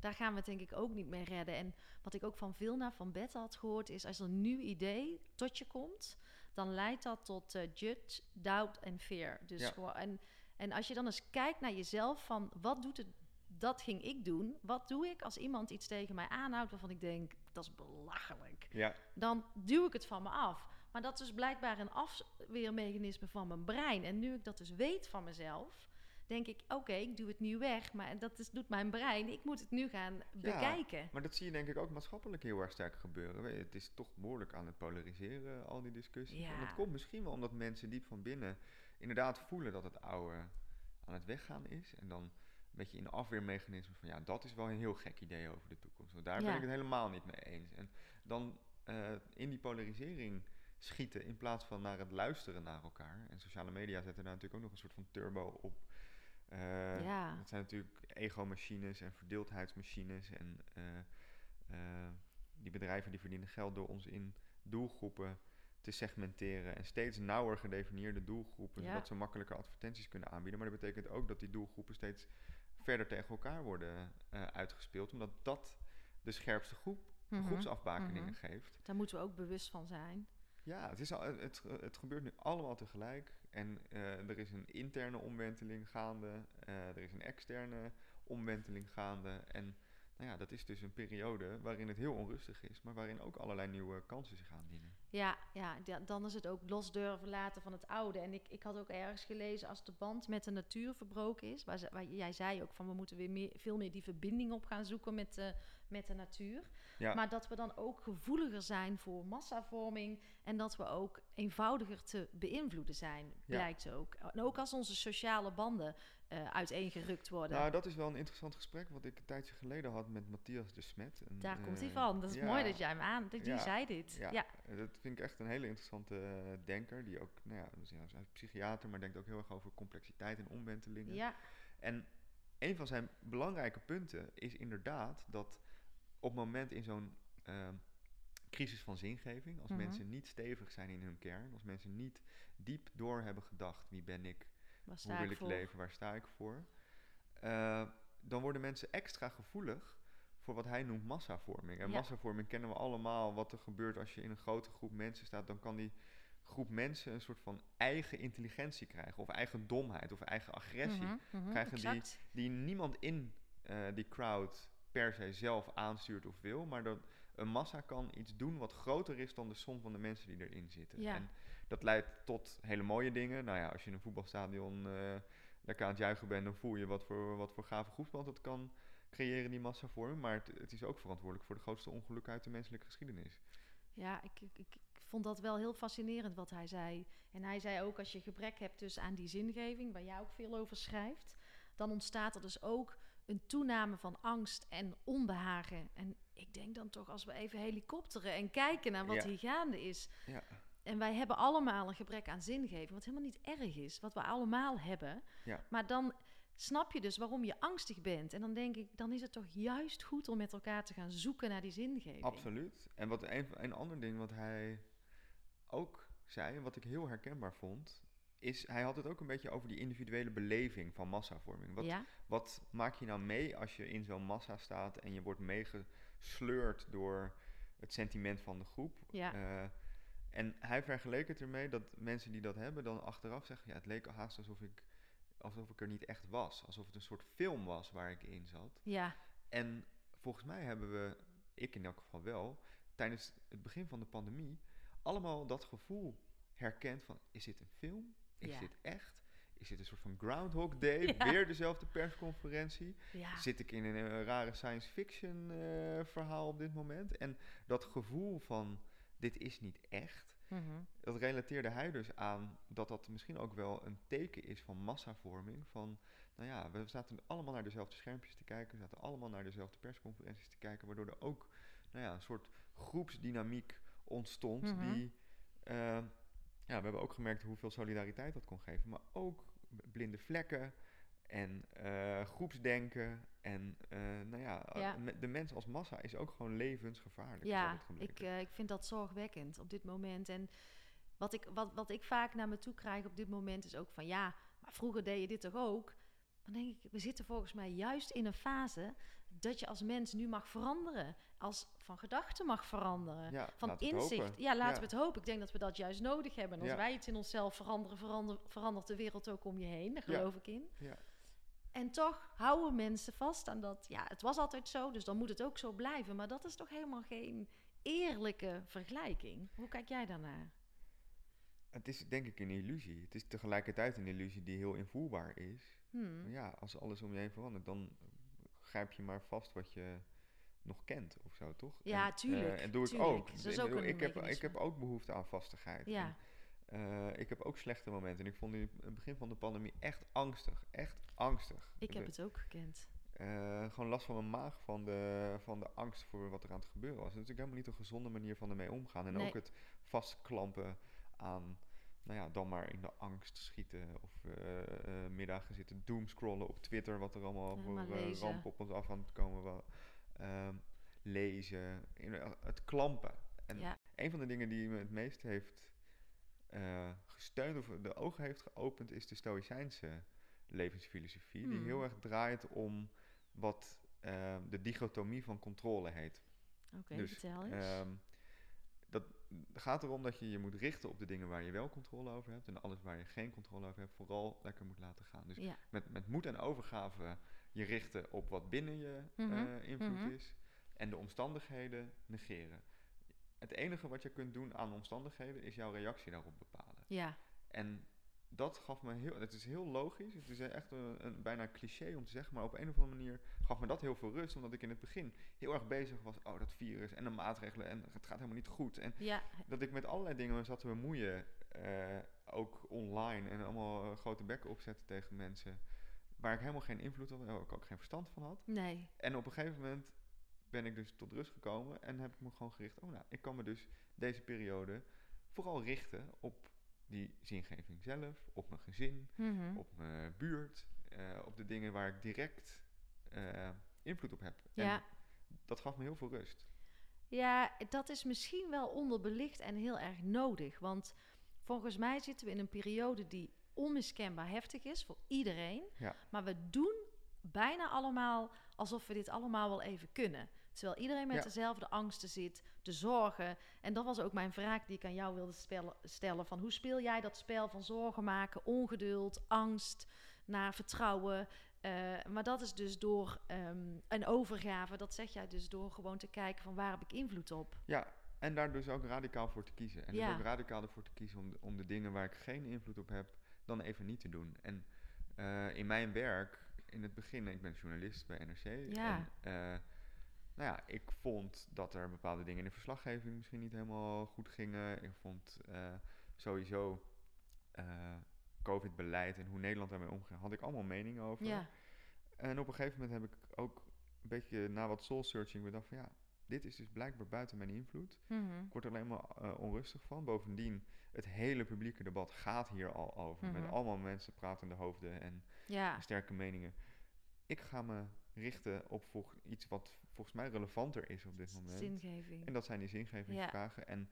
daar gaan we het denk ik ook niet mee redden. En wat ik ook van Vilna van Bette had gehoord, is als er een nieuw idee tot je komt, dan leidt dat tot eh judge, doubt en fear. Dus Ja. gewoon, en, en als je dan eens kijkt naar jezelf van wat doet het, dat ging ik doen. Wat doe ik als iemand iets tegen mij aanhoudt waarvan ik denk, dat is belachelijk. Ja, Dan duw ik het van me af. Maar dat is blijkbaar een afweermechanisme van mijn brein. En nu ik dat dus weet van mezelf, denk ik, oké, ik doe het nu weg. Maar dat is, doet mijn brein. Ik moet het nu gaan bekijken. maar dat zie je denk ik ook maatschappelijk heel erg sterk gebeuren. Het is toch behoorlijk aan het polariseren, al die discussies. Ja. En dat komt misschien wel omdat mensen diep van binnen inderdaad voelen dat het oude aan het weggaan is. En dan beetje in afweermechanisme van ja, dat is wel een heel gek idee over de toekomst. Want daar ben ik het helemaal niet mee eens. En dan eh, in die polarisering schieten in plaats van naar het luisteren naar elkaar. En sociale media zetten daar natuurlijk ook nog een soort van turbo op. Eh, Ja. Het zijn natuurlijk ego-machines en verdeeldheidsmachines. En eh, eh, die bedrijven die verdienen geld door ons in doelgroepen te segmenteren. En steeds nauwer gedefinieerde doelgroepen, Ja. zodat ze makkelijker advertenties kunnen aanbieden. Maar dat betekent ook dat die doelgroepen steeds verder tegen elkaar worden uitgespeeld. Omdat dat de scherpste groep Mhm, groepsafbakeningen mhm. geeft. Daar moeten we ook bewust van zijn. Ja, het, is al, het, het gebeurt nu allemaal tegelijk. En eh, er is een interne omwenteling gaande. eh, er is een externe omwenteling gaande. En nou ja, dat is dus een periode waarin het heel onrustig is, maar waarin ook allerlei nieuwe kansen zich aandienen. Ja, ja, da- dan is het ook los durven laten van het oude. En ik, ik had ook ergens gelezen als de band met de natuur verbroken is. Waar, ze- waar jij zei ook van we moeten weer meer, veel meer die verbinding op gaan zoeken met de, met de natuur. Ja, Maar dat we dan ook gevoeliger zijn voor massavorming. En dat we ook eenvoudiger te beïnvloeden zijn, blijkt ook. En ook als onze sociale banden eh uiteengerukt worden. nou, dat is wel een interessant gesprek wat ik een tijdje geleden had met Matthias de Smet. Daar komt hij eh, van. Dat is ja, mooi dat jij hem aan... Die Ja, zei dit. Ja, Ja. dat vind ik echt een hele interessante eh, denker. Die ook, nou ja, dus hij is psychiater, maar denkt ook heel erg over complexiteit en omwentelingen. Ja. En een van zijn belangrijke punten is inderdaad dat op het moment in zo'n ehm, crisis van zingeving, als Mhm. mensen niet stevig zijn in hun kern, als mensen niet diep door hebben gedacht wie ben ik, hoe wil ik voor? leven, waar sta ik voor, eh, dan worden mensen extra gevoelig voor wat hij noemt massavorming. En Ja. massavorming kennen we allemaal, wat er gebeurt als je in een grote groep mensen staat, dan kan die groep mensen een soort van eigen intelligentie krijgen, of eigen domheid, of eigen agressie Mhm, mhm, krijgen die- exact. die niemand in eh, die crowd per se zelf aanstuurt of wil, maar dat een massa kan iets doen wat groter is dan de som van de mensen die erin zitten. Ja. En dat leidt tot hele mooie dingen. Nou ja, als je in een voetbalstadion eh, lekker aan het juichen bent, dan voel je wat voor, wat voor gave groepsband het kan creëren, die massavorming. Maar het, het is ook verantwoordelijk voor de grootste ongelukken uit de menselijke geschiedenis. Ja, ik, ik, ik ik vond dat wel heel fascinerend wat hij zei. En hij zei ook, als je gebrek hebt dus aan die zingeving, waar jij ook veel over schrijft, dan ontstaat er dus ook een toename van angst en onbehagen. En ik denk dan toch, als we even helikopteren en kijken naar wat Ja. hier gaande is. Ja. En wij hebben allemaal een gebrek aan zingeving, wat helemaal niet erg is, wat we allemaal hebben. Ja. Maar dan snap je dus waarom je angstig bent. En dan denk ik, dan is het toch juist goed om met elkaar te gaan zoeken naar die zingeving. Absoluut. En wat een, een ander ding wat hij ook zei, en wat ik heel herkenbaar vond, is hij had het ook een beetje over die individuele beleving van massavorming. Wat, Ja, wat maak je nou mee als je in zo'n massa staat en je wordt meegesleurd door het sentiment van de groep? ja. Eh, en hij vergeleek het ermee dat mensen die dat hebben dan achteraf zeggen, ja, het leek haast alsof ik, alsof ik er niet echt was. Alsof het een soort film was waar ik in zat. ja. En volgens mij hebben we, ik in elk geval wel, tijdens het begin van de pandemie, allemaal dat gevoel herkend van, is dit een film? Is Ja. dit echt? Is dit een soort van Groundhog Day? <laughs> Ja. Weer dezelfde persconferentie? ja. Zit ik in een, rare science fiction eh, verhaal op dit moment? En dat gevoel van, dit is niet echt, Mhm. dat relateerde hij dus aan dat dat misschien ook wel een teken is van massavorming. Van, nou ja, we zaten allemaal naar dezelfde schermpjes te kijken, we zaten allemaal naar dezelfde persconferenties te kijken, waardoor er ook nou ja, een soort groepsdynamiek ontstond. Mhm. Die, eh, ja, we hebben ook gemerkt hoeveel solidariteit dat kon geven, maar ook blinde vlekken en eh, groepsdenken. En eh, nou ja, Ja. me- de mens als massa is ook gewoon levensgevaarlijk. Ja, ik, eh, ik vind dat zorgwekkend op dit moment. En wat ik, wat, wat ik vaak naar me toe krijg op dit moment is ook van ja, maar vroeger deed je dit toch ook? Dan denk ik, we zitten volgens mij juist in een fase dat je als mens nu mag veranderen. Als van gedachten mag veranderen. ja, Van inzicht. Ja, laten Ja. we het hopen. Ik denk dat we dat juist nodig hebben. En als Ja. wij het in onszelf veranderen, verander, verandert de wereld ook om je heen. Daar geloof ik in. Ja. En toch houden mensen vast aan dat. Ja, het was altijd zo, dus dan moet het ook zo blijven. Maar dat is toch helemaal geen eerlijke vergelijking. Hoe kijk jij daarnaar? Het is denk ik een illusie. Het is tegelijkertijd een illusie die heel invoerbaar is. Hmm. Ja, als alles om je heen verandert, dan grijp je maar vast wat je nog kent of zo, toch? Ja, en, tuurlijk, eh, en doe ik ook. Dat is Ik ook heb, ik heb ook behoefte aan vastigheid. Ja. En, Eh, ik heb ook slechte momenten. En ik vond in het begin van de pandemie echt angstig. Echt angstig. Ik heb het ook gekend. eh, gewoon last van mijn maag van de, van de angst voor wat er aan het gebeuren was. Dat is natuurlijk helemaal niet een gezonde manier van ermee omgaan. En Nee. ook het vastklampen aan, nou ja, dan maar in de angst schieten. Of eh, eh, middagen zitten doomscrollen op Twitter, wat er allemaal voor ramp op ons af aan het komen was. Ehm, lezen, in- het klampen. En Ja. een van de dingen die me het meest heeft eh, gesteund of de ogen heeft geopend, is de Stoïcijnse levensfilosofie. Die Hmm. heel erg draait om wat eh, de dichotomie van controle heet. Oké, Dus, vertel eens. Ehm, dat gaat erom dat je je moet richten op de dingen waar je wel controle over hebt. En alles waar je geen controle over hebt, vooral lekker moet laten gaan. Dus ja. met, met moed en overgave je richten op wat binnen je Mhm, eh, invloed mhm. is. En de omstandigheden negeren. Het enige wat je kunt doen aan omstandigheden is jouw reactie daarop bepalen. ja, En dat gaf me heel, het is heel logisch, het is echt een, een bijna cliché om te zeggen, maar op een of andere manier gaf me dat heel veel rust, omdat ik in het begin heel erg bezig was, oh dat virus en de maatregelen en het gaat helemaal niet goed. En ja, dat ik met allerlei dingen me zat te bemoeien, eh, ook online en allemaal eh, grote bekken opzetten tegen mensen, waar ik helemaal geen invloed op had, waar ik ook geen verstand van had. nee. En op een gegeven moment ben ik dus tot rust gekomen en heb ik me gewoon gericht, oh nou, ik kan me dus deze periode vooral richten op die zingeving zelf, op mijn gezin, Mhm. op mijn buurt, eh, op de dingen waar ik direct eh, invloed op heb. Ja. En dat gaf me heel veel rust. Ja, dat is misschien wel onderbelicht en heel erg nodig. Want volgens mij zitten we in een periode die onmiskenbaar heftig is voor iedereen. Ja. Maar we doen bijna allemaal alsof we dit allemaal wel even kunnen. Terwijl iedereen met Ja. dezelfde angsten zit, de zorgen. En dat was ook mijn vraag die ik aan jou wilde stellen. Van hoe speel jij dat spel van zorgen maken, ongeduld, angst, naar vertrouwen? Eh, maar dat is dus door ehm, een overgave. Dat zeg jij dus door gewoon te kijken van waar heb ik invloed op. Ja, en daar dus ook radicaal voor te kiezen. En Ja. dus ook radicaal ervoor te kiezen om de, om de dingen waar ik geen invloed op heb, dan even niet te doen. En eh, in mijn werk, in het begin, ik ben journalist bij NRC. Ja. En, eh, nou ja, ik vond dat er bepaalde dingen in de verslaggeving misschien niet helemaal goed gingen. Ik vond eh, sowieso eh, COVID-beleid en hoe Nederland daarmee omging, had ik allemaal meningen over. Ja, En op een gegeven moment heb ik ook een beetje na wat soul-searching bedacht van ja, dit is dus blijkbaar buiten mijn invloed. Mhm. Ik word er alleen maar eh, onrustig van. Bovendien, het hele publieke debat gaat hier al over. Met Mhm. allemaal mensen pratende hoofden en ja, sterke meningen. Ik ga me richten op volg- iets wat volgens mij relevanter is op dit moment. zingeving. En dat zijn die zingevingsvragen. En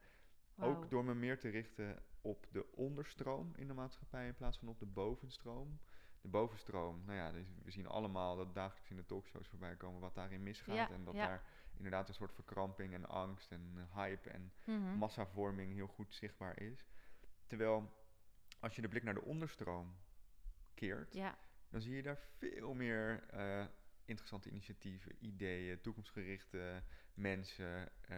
ook door me meer te richten op de onderstroom in de maatschappij in plaats van op de bovenstroom. De bovenstroom, nou ja, dus we zien allemaal dat dagelijks in de talkshows voorbij komen wat daarin misgaat. Ja, en dat ja. daar inderdaad een soort verkramping en angst en eh, hype en Mhm. massavorming heel goed zichtbaar is. Terwijl als je de blik naar de onderstroom keert, dan zie je daar veel meer eh, interessante initiatieven, ideeën, toekomstgerichte mensen, eh,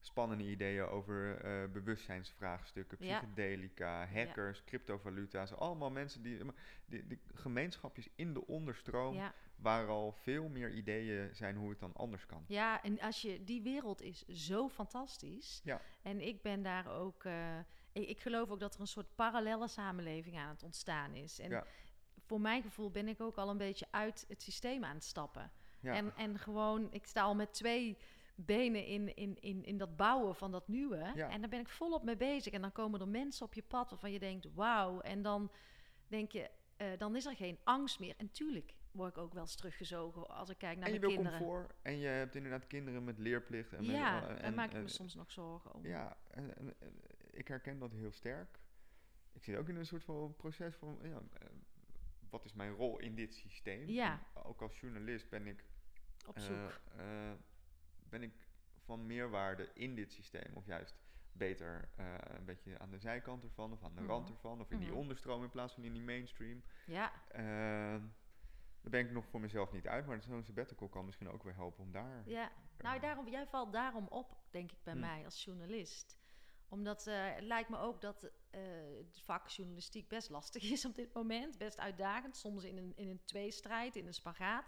spannende ideeën over eh, bewustzijnsvraagstukken, Ja. psychedelica, hackers, cryptovaluta's. Allemaal mensen die, die, die gemeenschapjes in de onderstroom, ja. waar al veel meer ideeën zijn hoe het dan anders kan. ja, en als je, die wereld is zo fantastisch. Ja. En ik ben daar ook, eh, ik, ik geloof ook dat er een soort parallelle samenleving aan het ontstaan is. En Ja. Voor mijn gevoel ben ik ook al een beetje uit het systeem aan het stappen. Ja. En, en gewoon, ik sta al met twee benen in, in, in, in dat bouwen van dat nieuwe. Ja. En daar ben ik volop mee bezig. En dan komen er mensen op je pad waarvan je denkt, wauw. En dan denk je, eh, dan is er geen angst meer. En tuurlijk word ik ook wel eens teruggezogen als ik kijk naar en je mijn wil kinderen. comfort en je hebt inderdaad kinderen met leerplicht. En met- ja, eh, daar maak ik me eh, soms nog zorgen om. Ja, en, ik herken dat heel sterk. Ik zit ook in een soort van proces van, ja, wat is mijn rol in dit systeem? Ja. Ook als journalist ben ik, Op eh, zoek. eh, ben ik van meerwaarde in dit systeem. Of juist beter eh, een beetje aan de zijkant ervan, of aan de Mhm. rand ervan, of in die Mhm. onderstroom in plaats van in die mainstream. ja, Eh, daar ben ik nog voor mezelf niet uit, maar zo'n sabbatical kan misschien ook weer helpen om daar... ja. Nou, daarom, jij valt daarom op, denk ik, bij Hm. mij als journalist. Omdat eh, het lijkt me ook dat eh, het vak journalistiek best lastig is op dit moment. Best uitdagend, soms in een, in een tweestrijd, in een spagaat.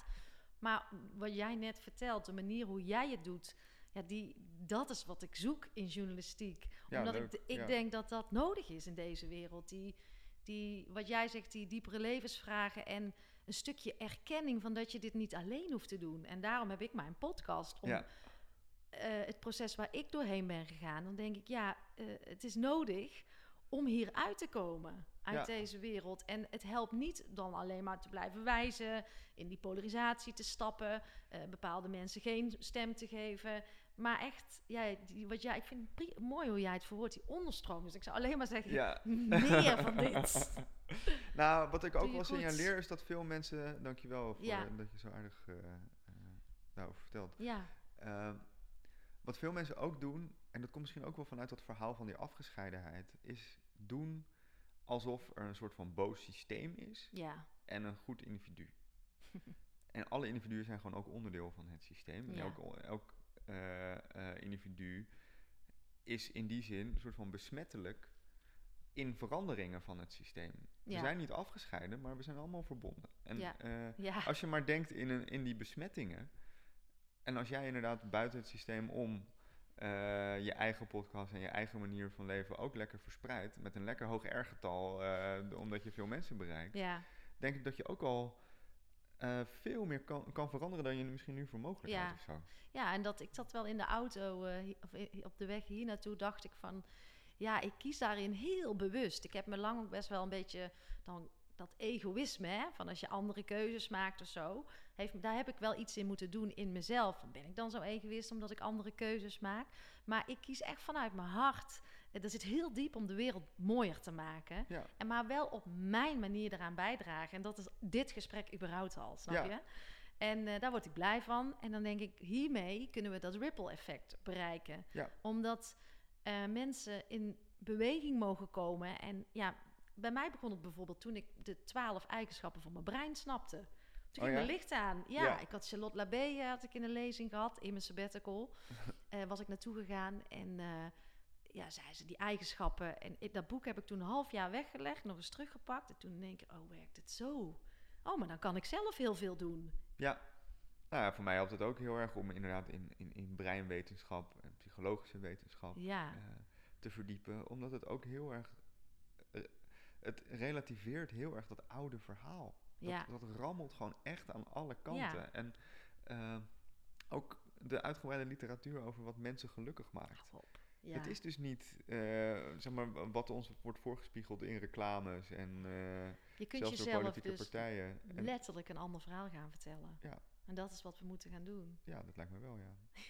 Maar wat jij net vertelt, de manier hoe jij het doet... ja, die, dat is wat ik zoek in journalistiek. Ja, Omdat leuk, ik, ik ja. denk dat dat nodig is in deze wereld. Die, die, wat jij zegt, die diepere levensvragen en een stukje erkenning van dat je dit niet alleen hoeft te doen. En daarom heb ik mijn podcast om Ja. Eh, het proces waar ik doorheen ben gegaan. Dan denk ik, ja, eh, het is nodig om hier uit te komen uit Ja. deze wereld. En het helpt niet dan alleen maar te blijven wijzen, in die polarisatie te stappen, eh, bepaalde mensen geen stem te geven. Maar echt, ja, die, wat jij, ik vind het mooi hoe jij het verwoordt, die onderstroom. Dus ik zou alleen maar zeggen, Ja. <laughs> meer van dit. <laughs> Nou, wat ik ook wel signaleer is dat veel mensen... Dankjewel voor Ja. dat je zo aardig daarover vertelt. Ja, Ehm, wat veel mensen ook doen, en dat komt misschien ook wel vanuit dat verhaal van die afgescheidenheid, is doen alsof er een soort van boos systeem is ja, en een goed individu. <laughs> en alle individuen zijn gewoon ook onderdeel van het systeem. En Ja. elk, elk eh, eh, individu is in die zin een soort van besmettelijk in veranderingen van het systeem. We zijn niet afgescheiden, maar we zijn allemaal verbonden. En Ja. eh, ja, als je maar denkt in, een, in die besmettingen. En als jij inderdaad buiten het systeem om eh, je eigen podcast en je eigen manier van leven ook lekker verspreidt. Met een lekker hoog R-getal, eh, omdat je veel mensen bereikt. ja, Denk ik dat je ook al eh, veel meer kan, kan veranderen dan je misschien nu voor mogelijk Ja. of zo. ja. En dat ik zat wel in de auto, of op de weg hier naartoe, dacht ik van, ja, ik kies daarin heel bewust. Ik heb me lang ook best wel een beetje dan dat egoïsme, hè, van als je andere keuzes maakt of zo, heeft, daar heb ik wel iets in moeten doen in mezelf. Ben ik dan zo egoïst omdat ik andere keuzes maak? Maar ik kies echt vanuit mijn hart. Eh, Er zit heel diep om de wereld mooier te maken. Ja. En maar wel op mijn manier eraan bijdragen. En dat is dit gesprek überhaupt al, snap Ja. je? En eh, daar word ik blij van. En dan denk ik, hiermee kunnen we dat ripple effect bereiken. Ja. Omdat eh, mensen in beweging mogen komen. En ja, bij mij begon het bijvoorbeeld toen ik de twaalf eigenschappen van mijn brein snapte. Toen Oh ging ja? mijn licht aan. Ja, Ja. ik had Charlotte Labé eh, had ik in een lezing gehad in mijn sabbatical. <laughs> Eh was ik naartoe gegaan en eh, ja, zei ze die eigenschappen. En ik- dat boek heb ik toen een half jaar weggelegd, nog eens teruggepakt. En toen denk ik, oh, werkt het zo? Oh, maar dan kan ik zelf heel veel doen. Ja. Nou ja, voor mij helpt het ook heel erg om inderdaad in, in, in breinwetenschap en psychologische wetenschap Ja, te verdiepen. Omdat het ook heel erg. het relativeert heel erg dat oude verhaal. Dat, ja, dat rammelt gewoon echt aan alle kanten. Ja. En eh, ook de uitgebreide literatuur over wat mensen gelukkig maakt. Ja. Het is dus niet eh, zeg maar, wat ons wordt voorgespiegeld in reclames en eh, je kunt zelfs door politieke dus partijen. En, letterlijk een ander verhaal gaan vertellen. Ja. En dat is wat we moeten gaan doen. ja, dat lijkt me wel, ja. <laughs>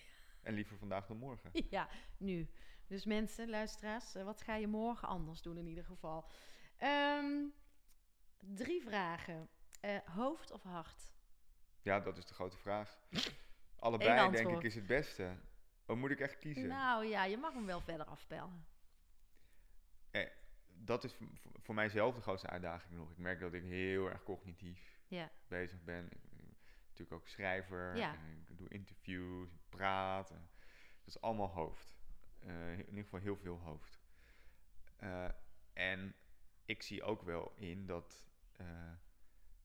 en liever vandaag dan morgen. <laughs> Ja, nu. Dus mensen, luisteraars, wat ga je morgen anders doen in ieder geval? Ehm, drie vragen. Eh, hoofd of hart? Ja, dat is de grote vraag. <sniffs> Allebei denk ik is het beste. Of moet ik echt kiezen? Nou ja, je mag hem wel verder afpellen. Dat is voor, mijzelf de grootste uitdaging nog. Ik merk dat ik heel erg cognitief Ja, bezig ben. Ik ben natuurlijk ook schrijver. Ja. En ik doe interviews, ik praat. en dat is allemaal hoofd. Eh, in ieder geval heel veel hoofd. Eh, en ik zie ook wel in dat... eh,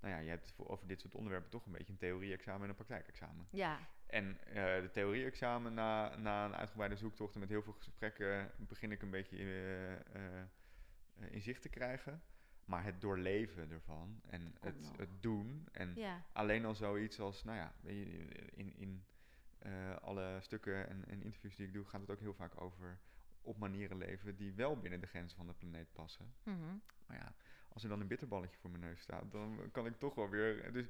nou ja, je hebt voor, over dit soort onderwerpen toch een beetje een theorie-examen en een praktijkexamen. ja, En eh, de theorie-examen, na, na een uitgebreide zoektocht en met heel veel gesprekken, begin ik een beetje eh, eh, eh, in zicht te krijgen. Maar het doorleven ervan en het, het doen en ja, alleen al zoiets als, nou ja, weet je, in, in alle stukken en, en interviews die ik doe, gaat het ook heel vaak over op manieren leven die wel binnen de grenzen van de planeet passen. mhm. Maar ja, als er dan een bitterballetje voor mijn neus staat, dan kan ik toch wel weer. Dus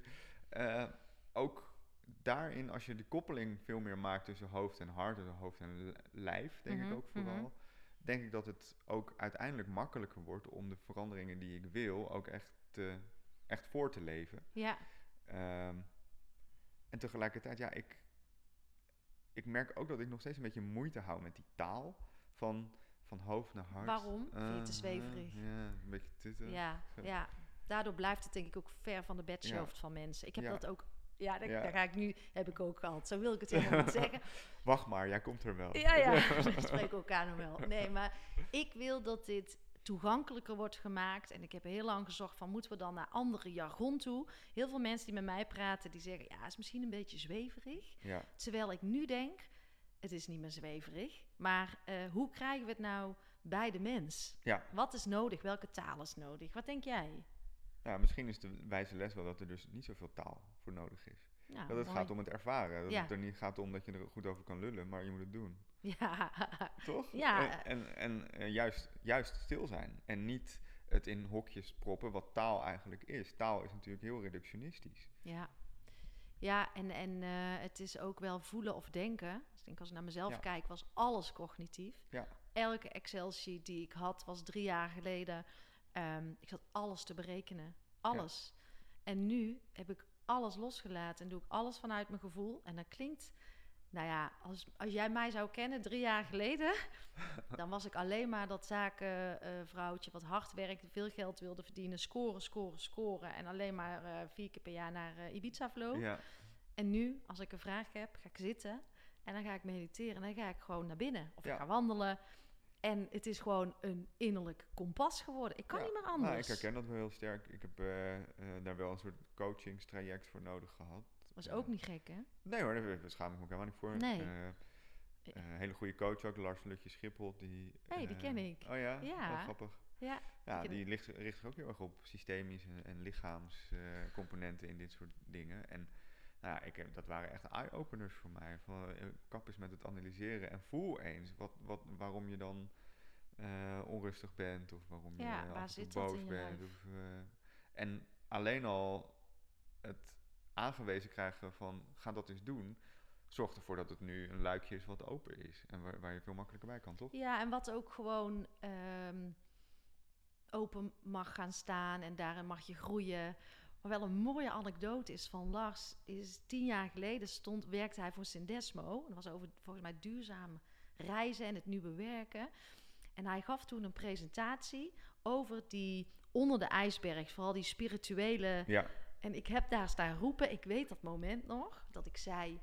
eh, ook daarin, als je die koppeling veel meer maakt tussen hoofd en hart, tussen hoofd en lijf, denk Mhm, ik ook vooral. mhm. Denk ik dat het ook uiteindelijk makkelijker wordt om de veranderingen die ik wil ook echt, te, echt voor te leven. ja, Ehm, en tegelijkertijd, ja, ik, ik merk ook dat ik nog steeds een beetje moeite hou met die taal van, van hoofd naar hart. Waarom? Vind je te Eh, zweverig? ja, een beetje tutten. ja, ja. Daardoor blijft het denk ik ook ver van de bedshoofd Ja. van mensen. Ik heb Ja. dat ook... Ja, dat, Ja. daar ga ik nu... Heb ik ook gehad. Zo wil ik het helemaal niet <laughs> zeggen. Wacht maar, jij komt er wel. Ja, ja, <laughs> we spreken elkaar nog wel. Nee, maar ik wil dat dit toegankelijker wordt gemaakt. En ik heb heel lang gezocht van, moeten we dan naar andere jargon toe? Heel veel mensen die met mij praten, die zeggen, ja, is misschien een beetje zweverig. Ja, Terwijl ik nu denk, het is niet meer zweverig. Maar eh, hoe krijgen we het nou bij de mens? Ja. Wat is nodig? Welke taal is nodig? Wat denk jij? Ja, misschien is de wijze les wel dat er dus niet zoveel taal voor nodig is. Ja, dat het mooi. gaat om het ervaren. Dat Ja. het er niet gaat om dat je er goed over kan lullen, maar je moet het doen. Ja, <laughs> Toch? Ja. En, en, en eh, juist, juist stil zijn. En niet het in hokjes proppen, wat taal eigenlijk is. Taal is natuurlijk heel reductionistisch. ja. Ja, en, en eh, het is ook wel voelen of denken. Ik denk als ik naar mezelf Ja. kijk, was alles cognitief. Ja. Elke Excel-sheet die ik had, was drie jaar geleden. ehm, ik zat alles te berekenen. Alles. En nu heb ik alles losgelaten en doe ik alles vanuit mijn gevoel. En dat klinkt, nou ja, als, als jij mij zou kennen drie jaar geleden, <laughs> dan was ik alleen maar dat zakenvrouwtje wat hard werkte, veel geld wilde verdienen, scoren, scoren, scoren. En alleen maar eh, vier keer per jaar naar eh, Ibiza vloog. Ja. En nu, als ik een vraag heb, ga ik zitten en dan ga ik mediteren en dan ga ik gewoon naar binnen of Ja. ik ga wandelen. En het is gewoon een innerlijk kompas geworden. Ik kan Ja. niet meer Nou, anders. ik herken dat wel heel sterk. Ik heb eh, eh, daar wel een soort coachingstraject voor nodig gehad. was ook niet gek, hè? Nee hoor, daar schaam ik me ook helemaal niet voor. Nee. Eh, eh, een hele goede coach ook, Lars Lutje Schiphol. Die, Hey, die ken ik. Oh ja? Ja. Grappig. Ja, Ja, die ligt, richt zich ook heel erg op systemische en, en lichaamscomponenten in dit soort dingen. En nou ja, ik heb, dat waren echt eye-openers voor mij. Van, eh, kap eens met het analyseren en voel eens wat, wat, waarom je dan eh, onrustig bent of waarom je Ja, waar dat boos in je bent. Of, eh, en alleen al het aangewezen krijgen van ga dat eens doen, zorgt ervoor dat het nu een luikje is wat open is. En waar, waar je veel makkelijker bij kan, toch? ja, en wat ook gewoon ehm, open mag gaan staan en daarin mag je groeien. Maar wel een mooie anekdote is van Lars. Is tien jaar geleden stond, werkte hij voor Sindesmo. Dat was over volgens mij duurzaam reizen en het nieuwe werken. En hij gaf toen een presentatie over die onder de ijsberg, vooral die spirituele Ja, En ik heb daar staan roepen, ik weet dat moment nog, dat ik zei,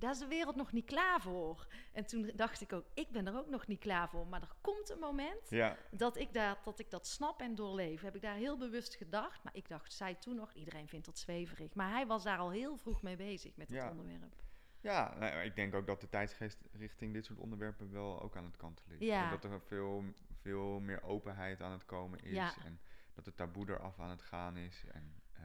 daar is de wereld nog niet klaar voor. En toen dacht ik ook, ik ben er ook nog niet klaar voor. Maar er komt een moment ja, dat ik, daar, dat ik dat snap en doorleef. Heb ik daar heel bewust gedacht. Maar ik dacht, zij toen nog, iedereen vindt dat zweverig. Maar hij was daar al heel vroeg mee bezig met het Ja. onderwerp. Ja, nou, ik denk ook dat de tijdsgeest richting dit soort onderwerpen wel ook aan het kantelen ligt. Ja. En dat er veel, veel meer openheid aan het komen is. En dat het taboe eraf aan het gaan is. En eh,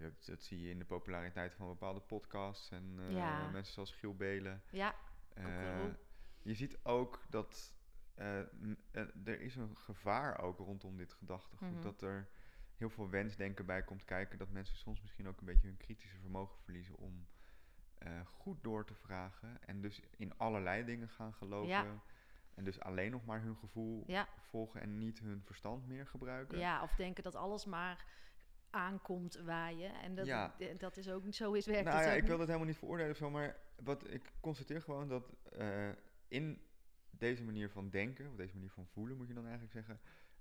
dat, dat zie je in de populariteit van bepaalde podcasts. En eh, Ja. mensen zoals Giel Belen. Ja, Koekeroe. je ziet ook dat eh, er is een gevaar ook rondom dit gedachtegoed. Mhm. Dat er heel veel wensdenken bij komt kijken. Dat mensen soms misschien ook een beetje hun kritische vermogen verliezen om goed door te vragen. En dus in allerlei dingen gaan geloven. Ja. En dus alleen nog maar hun gevoel ja, volgen en niet hun verstand meer gebruiken. ja, of denken dat alles maar aankomt waaien. En dat, Ja. dat is ook niet zo is werkt nou ja, ik wil dat helemaal niet veroordelen of zo, maar wat ik constateer gewoon dat eh, in deze manier van denken, of deze manier van voelen moet je dan eigenlijk zeggen,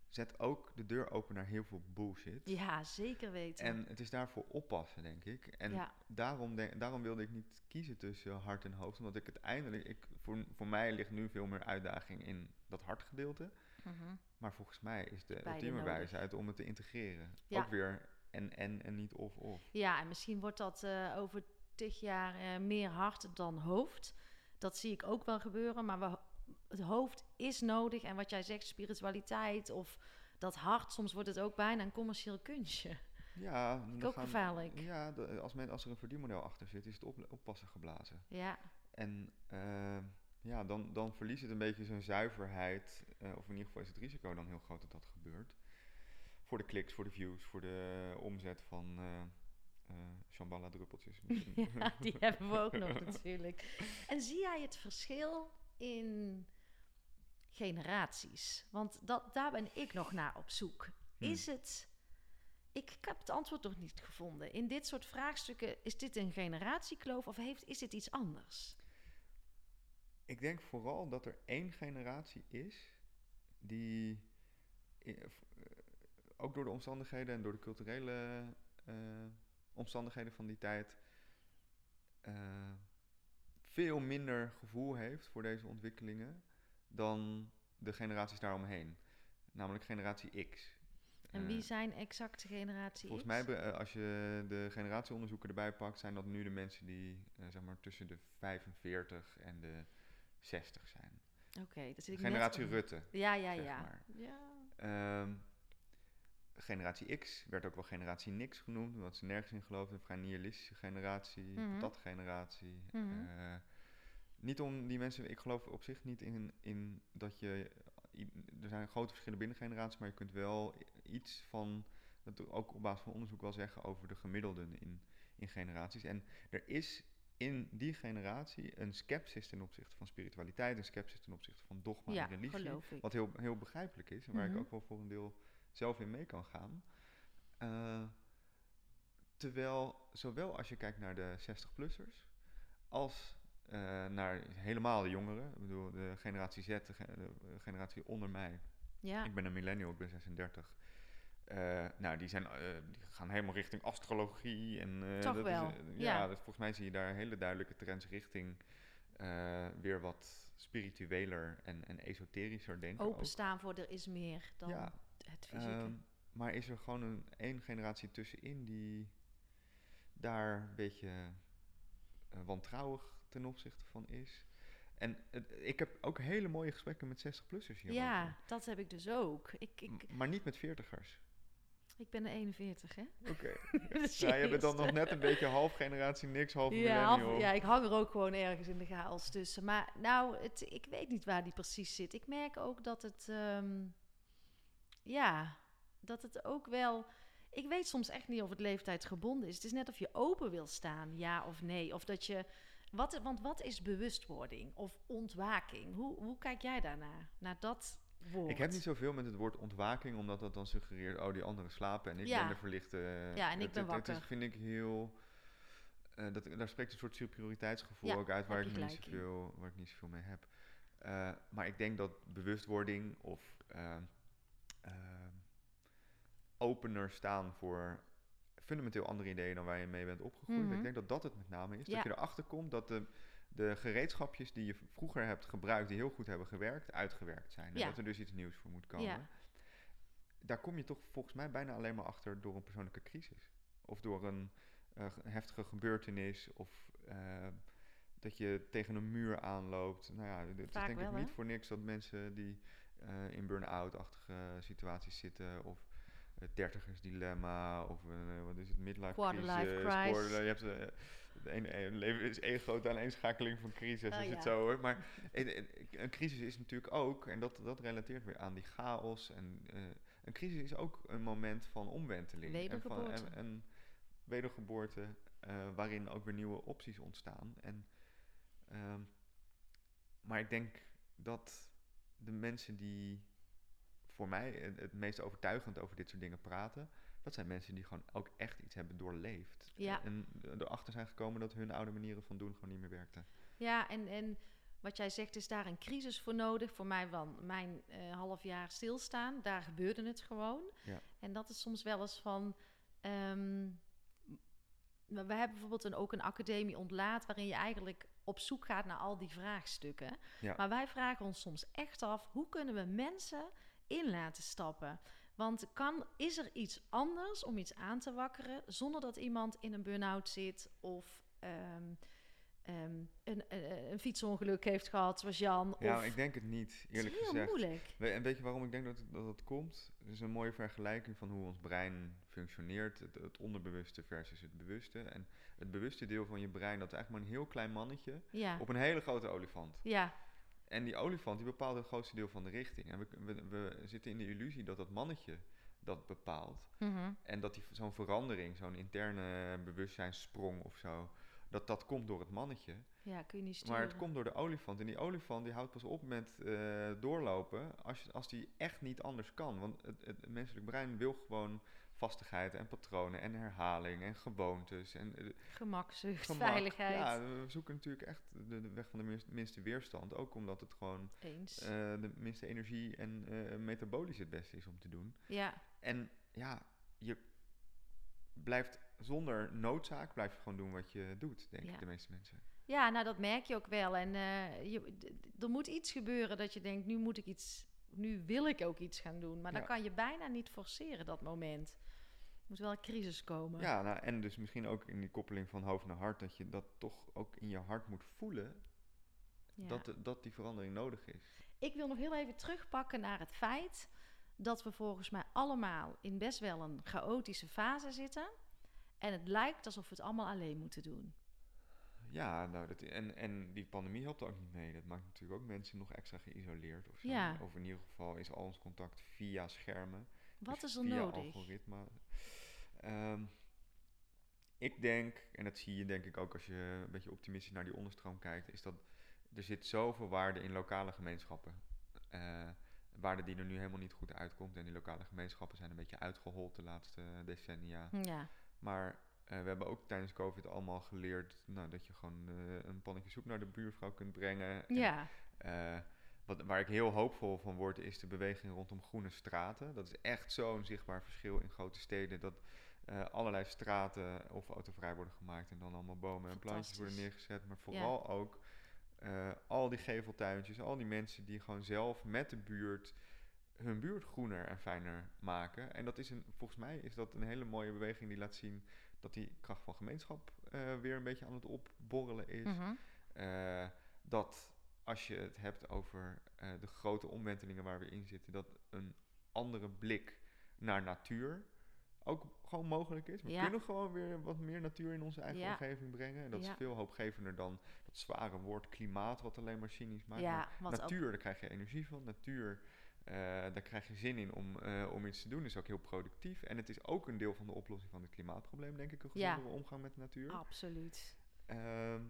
zet ook de deur open naar heel veel bullshit. Ja, zeker weten. En het is daarvoor oppassen, denk ik. En Ja. daarom, daarom wilde ik niet kiezen tussen hart en hoofd, omdat ik uiteindelijk, ik, voor, voor mij ligt nu veel meer uitdaging in dat hartgedeelte. Mhm. Maar volgens mij is de Beide ultieme nodig. wijsheid om het te integreren. Ja. Ook weer en, en, en niet of of. Ja, en misschien wordt dat eh, over tig jaar eh, meer hart dan hoofd. Dat zie ik ook wel gebeuren. Maar we, het hoofd is nodig. En wat jij zegt, spiritualiteit of dat hart, soms wordt het ook bijna een commercieel kunstje. Ja, dan ook gaan- gevaarlijk. Ja, de- als, men, als er een verdienmodel achter zit, is het op, oppassen geblazen. Ja, En eh, ja, dan, dan verliest het een beetje zijn zuiverheid. of in ieder geval is het risico dan heel groot dat dat gebeurt. Voor de kliks, voor de views, voor de omzet van eh eh Shambhala druppeltjes. <laughs> ja, die <laughs> hebben we ook nog natuurlijk. En zie jij het verschil in generaties? Want dat, daar ben ik nog naar op zoek. Hmm. Is het... Ik, ik heb het antwoord nog niet gevonden. In dit soort vraagstukken, is dit een generatiekloof of heeft, is dit iets anders? Ik denk vooral dat er één generatie is die eh, ook door de omstandigheden en door de culturele eh, omstandigheden van die tijd eh, veel minder gevoel heeft voor deze ontwikkelingen dan de generaties daaromheen. Namelijk generatie X. En wie Eh, zijn exacte generatie Volgens X? mij, als je de generatieonderzoeken erbij pakt, zijn dat nu de mensen die zeg maar tussen de 45 en de 60 zijn. Oké, dat zit ik net Generatie. Rutte. Ja, ja, zeg ja. maar. ja. Ehm, generatie X werd ook wel generatie niks genoemd, omdat ze nergens in geloofden. Vrij nihilistische generatie, Mhm. patatgeneratie. Mhm. Eh, niet om die mensen, ik geloof op zich niet in, in dat je, er zijn grote verschillen binnen generaties, maar je kunt wel iets van, dat ook op basis van onderzoek wel zeggen over de gemiddelden in, in generaties. En er is in die generatie een sceptisch ten opzichte van spiritualiteit, een sceptisch ten opzichte van dogma ja, en religie. geloof ik. Wat heel, heel begrijpelijk is en waar Mhm. ik ook wel voor een deel zelf in mee kan gaan. Eh, terwijl, zowel als je kijkt naar de 60-plussers, als eh, naar helemaal de jongeren, ik bedoel de generatie Z, de, ge- de generatie onder mij. Ja, Ik ben een millennial, ik ben 36. Eh, nou, die, zijn, die gaan helemaal richting astrologie. En, Toch dat wel, Is, ja. ja, dat, volgens mij zie je daar hele duidelijke trends richting weer wat spiritueler en, en esoterischer denken. ook. openstaan voor er is meer dan Ja, het fysieke. Ehm, maar is er gewoon een één generatie tussenin die daar een beetje eh, wantrouwig ten opzichte van is? En ik heb ook hele mooie gesprekken met 60-plussers hierover. ja, dat heb ik dus ook. Ik, ik, Maar niet met 40ers. ik ben een 41, hè? Oké. <laughs> Dus ja, je bent dan nog net een beetje half generatie niks, half Ja, ja, ik hang er ook gewoon ergens in de chaos tussen. Maar nou, het, ik weet niet waar die precies zit. Ik merk ook dat het, ehm, ja, dat het ook wel. Ik weet soms echt niet of het leeftijdsgebonden is. Het is net of je open wil staan, ja of nee. Of dat je. Wat, want wat is bewustwording of ontwaking? Hoe, hoe kijk jij daarnaar? Naar dat woord? Ik heb niet zoveel met het woord ontwaking, omdat dat dan suggereert, oh, die anderen slapen en ik Ja. ben de verlichte. Ja, en ik het, ben wakker. vind ik heel. eh, dat, daar spreekt een soort superioriteitsgevoel Ja, ook uit waar ik, niet zoveel, waar ik niet zoveel mee heb. Eh, maar ik denk dat bewustwording of eh, eh, opener staan voor fundamenteel andere ideeën dan waar je mee bent opgegroeid. Mhm. Ik denk dat dat het met name is. Ja. Dat je erachter komt dat de, de gereedschapjes die je vroeger hebt gebruikt, die heel goed hebben gewerkt, uitgewerkt zijn. En Ja. dat er dus iets nieuws voor moet komen. Ja. Daar kom je toch volgens mij bijna alleen maar achter door een persoonlijke crisis. Of door een eh, ge- heftige gebeurtenis. Of eh, dat je tegen een muur aanloopt. Nou ja, het is denk wel, ik hè? niet voor niks dat mensen die eh, in burn-out-achtige situaties zitten. Of het dertigersdilemma. Of eh, wat is het, midlife Quarterlife crisis. quarter- je hebt eh, het een leven is één grote aaneenschakeling van crisis, Ah, is ja. het zo hoor. Maar een, een- crisis is natuurlijk ook, en dat, dat relateert weer aan die chaos. En, eh, een crisis is ook een moment van omwenteling. En, van, Wedergeboorte. en, en wedergeboorte, eh, waarin ook weer nieuwe opties ontstaan. En, ehm, maar ik denk dat de mensen die voor mij het, meest overtuigend over dit soort dingen praten, dat zijn mensen die gewoon ook echt iets hebben doorleefd. Ja. En erachter zijn gekomen dat hun oude manieren van doen gewoon niet meer werkten. Ja, en, en wat jij zegt, is daar een crisis voor nodig. Voor mij van mijn eh, half jaar stilstaan, daar gebeurde het gewoon. Ja. En dat is soms wel eens van... we we hebben bijvoorbeeld een, ook een academie ontlaat... waarin je eigenlijk op zoek gaat naar al die vraagstukken. Ja. Maar wij vragen ons soms echt af... hoe kunnen we mensen in laten stappen? Want kan, is er iets anders om iets aan te wakkeren... zonder dat iemand in een burn-out zit of... ehm, ehm, een, een, een fietsongeluk heeft gehad, zoals Jan. Ja, of, ik denk het niet, eerlijk het is heel gezegd. moeilijk. We- En weet je waarom ik denk dat het, dat het komt? Het is een mooie vergelijking van hoe ons brein functioneert. Het, het onderbewuste versus het bewuste. En het bewuste deel van je brein, dat is eigenlijk maar een heel klein mannetje Ja, op een hele grote olifant. ja, En die olifant die bepaalt het grootste deel van de richting. En we, we, we zitten in de illusie dat dat mannetje dat bepaalt. mhm, En dat die, zo'n verandering, zo'n interne bewustzijnssprong of zo, dat dat komt door het mannetje. ja, kun je niet sturen. Maar het komt door de olifant. En die olifant die houdt pas op met eh, doorlopen als, je- als die echt niet anders kan. Want het, het menselijk brein wil gewoon vastigheid en patronen en herhaling en gewoontes. En, eh, Gemakzucht, gemak. veiligheid. Ja, we zoeken natuurlijk echt de, de weg van de minst- minste weerstand. Ook omdat het gewoon Eens. eh, de minste energie en metabolisch het beste is om te doen. ja, En ja, je blijft zonder noodzaak, blijf je gewoon doen wat je doet, denk Ja. ik, de meeste mensen. ja, nou dat merk je ook wel. En eh, je, er moet iets gebeuren dat je denkt, nu moet ik iets nu wil ik ook iets gaan doen. Maar Ja. dan kan je bijna niet forceren, dat moment. Er moet wel een crisis komen. Ja, nou, en dus misschien ook in die koppeling van hoofd naar hart, dat je dat toch ook in je hart moet voelen Ja. dat, dat die verandering nodig is. Ik wil nog heel even terugpakken naar het feit dat we volgens mij allemaal in best wel een chaotische fase zitten. En het lijkt alsof we het allemaal alleen moeten doen. Ja, nou, dat, en, en die pandemie helpt er ook niet mee. Dat maakt natuurlijk ook mensen nog extra geïsoleerd of zo. Ja. Of in ieder geval is al ons contact via schermen. Wat dus is er via nodig? algoritme. Ehm, ik denk, en dat zie je denk ik ook als je een beetje optimistisch naar die onderstroom kijkt, is dat er zit zoveel waarde in lokale gemeenschappen. Eh, waarde die er nu helemaal niet goed uitkomt. En die lokale gemeenschappen zijn een beetje uitgehold de laatste decennia. Ja, Maar eh, we hebben ook tijdens COVID allemaal geleerd nou, dat je gewoon eh, een pannetje soep naar de buurvrouw kunt brengen. En, ja, eh, wat, waar ik heel hoopvol van word, is de beweging rondom groene straten. Dat is echt zo'n zichtbaar verschil in grote steden. Dat allerlei straten of autovrij worden gemaakt en dan allemaal bomen en plantjes worden neergezet. Maar vooral ook al die geveltuintjes, al die mensen die gewoon zelf met de buurt hun buurt groener en fijner maken. En dat is een, volgens mij is dat een hele mooie beweging die laat zien dat die kracht van gemeenschap eh, weer een beetje aan het opborrelen is. mhm, Eh, dat als je het hebt over eh, de grote omwentelingen waar we in zitten, dat een andere blik naar natuur ook gewoon mogelijk is. We Ja. kunnen gewoon weer wat meer natuur in onze eigen Ja. omgeving brengen. En dat Ja. is veel hoopgevender dan dat zware woord klimaat, wat alleen maar cynisch maakt. ja, Maar ook natuur, daar krijg je energie van. Natuur, eh, daar krijg je zin in om, eh, om iets te doen. is ook heel productief. En het is ook een deel van de oplossing van het klimaatprobleem, denk ik. Een Ja. gezondere omgang met de natuur. absoluut. Ehm,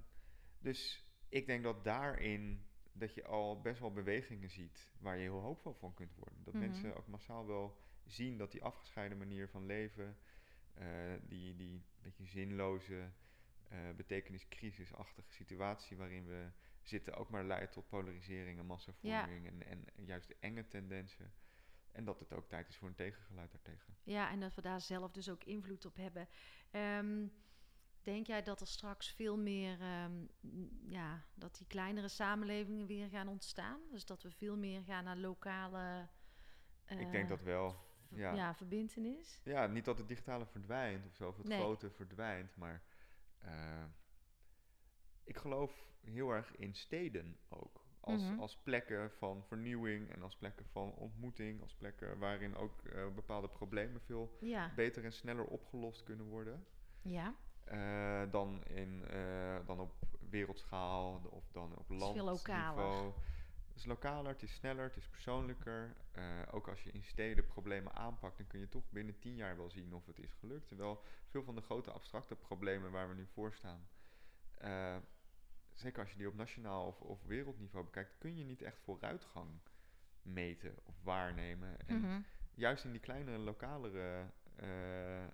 dus ik denk dat daarin dat je al best wel bewegingen ziet waar je heel hoopvol van kunt worden. Dat Mhm. mensen ook massaal wel zien dat die afgescheiden manier van leven, eh, die, die beetje zinloze, betekeniscrisisachtige situatie waarin we zitten, ook maar leidt tot polarisering en massavorming en, en, en juist enge tendensen. En dat het ook tijd is voor een tegengeluid daartegen. Ja, en dat we daar zelf dus ook invloed op hebben. Ehm, denk jij dat er straks veel meer, ehm, ja, dat die kleinere samenlevingen weer gaan ontstaan? Dus dat we veel meer gaan naar lokale, ik denk dat wel. ja. ja, verbintenis. Ja, niet dat het digitale verdwijnt of zo, of het Nee. grote verdwijnt, maar eh, ik geloof heel erg in steden ook. Als, Mhm. als plekken van vernieuwing en als plekken van ontmoeting, als plekken waarin ook eh, bepaalde problemen veel Ja, beter en sneller opgelost kunnen worden. ja. eh, dan, in, eh, dan op wereldschaal of dan op is veel landniveau. lokaler. Het is lokaler, het is sneller, het is persoonlijker. Ook als je in steden problemen aanpakt, dan kun je toch binnen tien jaar wel zien of het is gelukt. Terwijl veel van de grote abstracte problemen waar we nu voor staan, zeker als je die op nationaal of, of wereldniveau bekijkt, kun je niet echt vooruitgang meten of waarnemen. En Mhm. juist in die kleinere, lokalere eh, eh,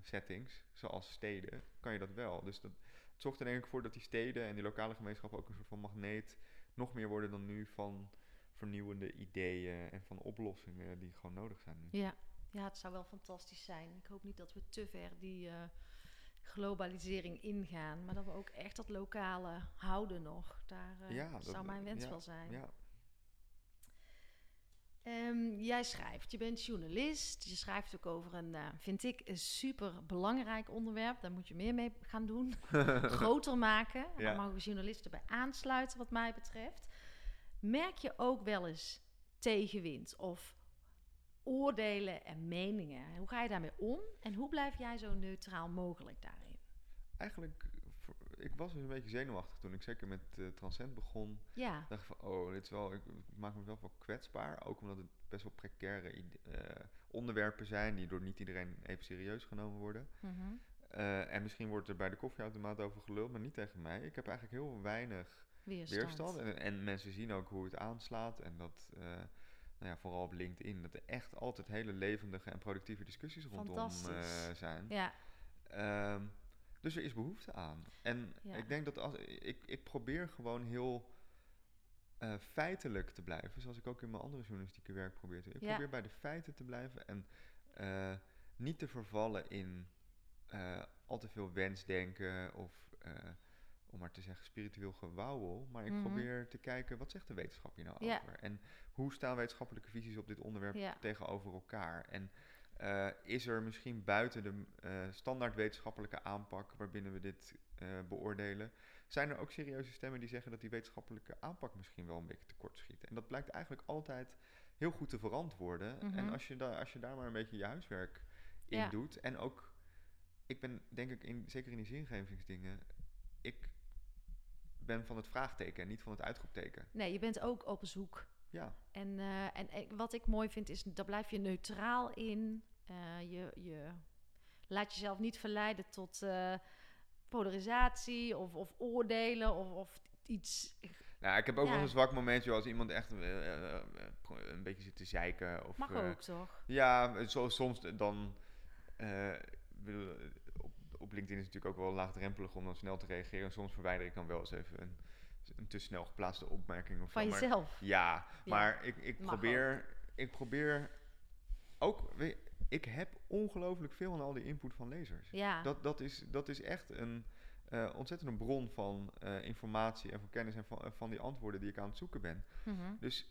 settings, zoals steden, kan je dat wel. Dus dat, het zorgt er denk ik voor dat die steden en die lokale gemeenschappen ook een soort van magneet nog meer worden dan nu van vernieuwende ideeën en van oplossingen die gewoon nodig zijn nu. Ja. ja, het zou wel fantastisch zijn. Ik hoop niet dat we te ver die eh, globalisering ingaan, maar dat we ook echt dat lokale houden nog. Daar eh, Ja, dat- zou mijn wens ja, wel zijn. Ja, Ehm, jij schrijft, je bent journalist. Je schrijft ook over een, eh, vind ik, een super belangrijk onderwerp. Daar moet je meer mee gaan doen. <laughs> Groter maken. Ja. Daar mogen journalisten bij aansluiten, wat mij betreft. Merk je ook wel eens tegenwind of oordelen en meningen? Hoe ga je daarmee om? En hoe blijf jij zo neutraal mogelijk daarin? eigenlijk, ik was dus een beetje zenuwachtig toen ik zeker met Transcend begon. Ja, dacht van, oh, dit is wel, ik, ik maak mezelf wel kwetsbaar. Ook omdat het best wel precaire eh, onderwerpen zijn die door niet iedereen even serieus genomen worden. mhm. Eh, en misschien wordt er bij de koffieautomaat over geluld, maar niet tegen mij. Ik heb eigenlijk heel weinig weerstand. weerstand. En, en mensen zien ook hoe het aanslaat. En dat, nou ja, vooral op LinkedIn, dat er echt altijd hele levendige en productieve discussies rondom eh, zijn. Ja, Ehm, dus er is behoefte aan. En Ja. ik denk dat als ik, ik probeer gewoon heel eh, feitelijk te blijven, zoals ik ook in mijn andere journalistieke werk probeer te doen. Ik Ja. probeer bij de feiten te blijven en eh, niet te vervallen in al te veel wensdenken of, om maar te zeggen, spiritueel gewauwel. Maar ik Mhm. probeer te kijken, wat zegt de wetenschap hier nou Ja. over? En hoe staan wetenschappelijke visies op dit onderwerp Ja. tegenover elkaar? En eh, is er misschien buiten de eh, standaard wetenschappelijke aanpak waarbinnen we dit eh, beoordelen, zijn er ook serieuze stemmen die zeggen dat die wetenschappelijke aanpak misschien wel een beetje tekortschiet? En dat blijkt eigenlijk altijd heel goed te verantwoorden. En Mhm. als je, da als je daar maar een beetje je huiswerk in Ja. doet. En ook, ik ben denk ik, in, zeker in die zingevingsdingen, ik ben van het vraagteken en niet van het uitroepteken. Nee, je bent ook op zoek. Ja, En, eh, en ik- wat ik mooi vind is, daar blijf je neutraal in. Eh, je, je laat jezelf niet verleiden tot eh, polarisatie of, of oordelen of, of iets. nou, ik heb ook Ja. wel eens een zwak momentje als iemand echt een beetje zit te zeiken. Of, Mag ook, toch? Ja, zo, soms dan. bedoel, op, LinkedIn is het natuurlijk ook wel laagdrempelig om dan snel te reageren. En soms verwijder ik dan wel eens even een, een te snel geplaatste opmerking of Van zo. Maar- jezelf. Ja, maar ik, ik, probeer, ik probeer ook. weet ik heb ongelooflijk veel aan al die input van lezers. Ja. Dat, dat, is, dat is echt een eh, ontzettende bron van eh, informatie en van kennis en van, eh, van die antwoorden die ik aan het zoeken ben. Mhm. Dus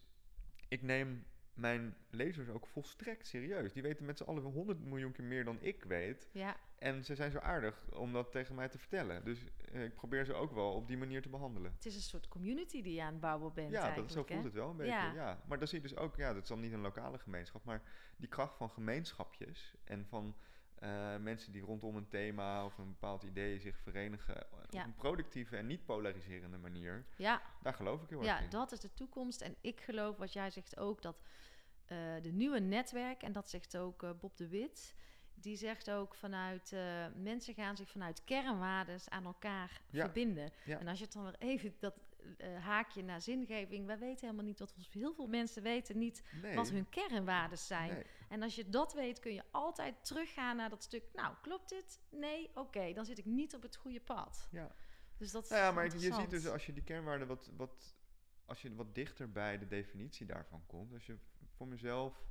ik neem mijn lezers ook volstrekt serieus. Die weten met z'n allen wel honderd miljoen keer meer dan ik weet. ja. En ze zijn zo aardig om dat tegen mij te vertellen. Dus eh, ik probeer ze ook wel op die manier te behandelen. Het is een soort community die je aan het bouwen bent Ja, dat, zo voelt hè? het wel een beetje. Ja. Ja. Maar dan zie je dus ook, ja, dat is dan niet een lokale gemeenschap, maar die kracht van gemeenschapjes en van eh, mensen die rondom een thema of een bepaald idee zich verenigen eh, Ja. op een productieve en niet polariserende manier, Ja, daar geloof ik heel erg ja, in. dat is de toekomst. En ik geloof, wat jij zegt ook, dat eh, de nieuwe netwerk, en dat zegt ook Bob de Wit, die zegt ook vanuit, mensen gaan zich vanuit kernwaardes aan elkaar Ja. verbinden. Ja. En als je het dan weer even, dat haakje naar zingeving, wij weten helemaal niet wat, heel veel mensen weten niet nee, wat hun kernwaardes zijn. nee. En als je dat weet, kun je altijd teruggaan naar dat stuk. Nou, klopt dit? Nee, oké, dan zit ik niet op het goede pad. Ja. Dus dat is Nou ja, maar je ziet dus als je die kernwaarden wat, wat, als je wat dichter bij de definitie daarvan komt, als je voor mezelf,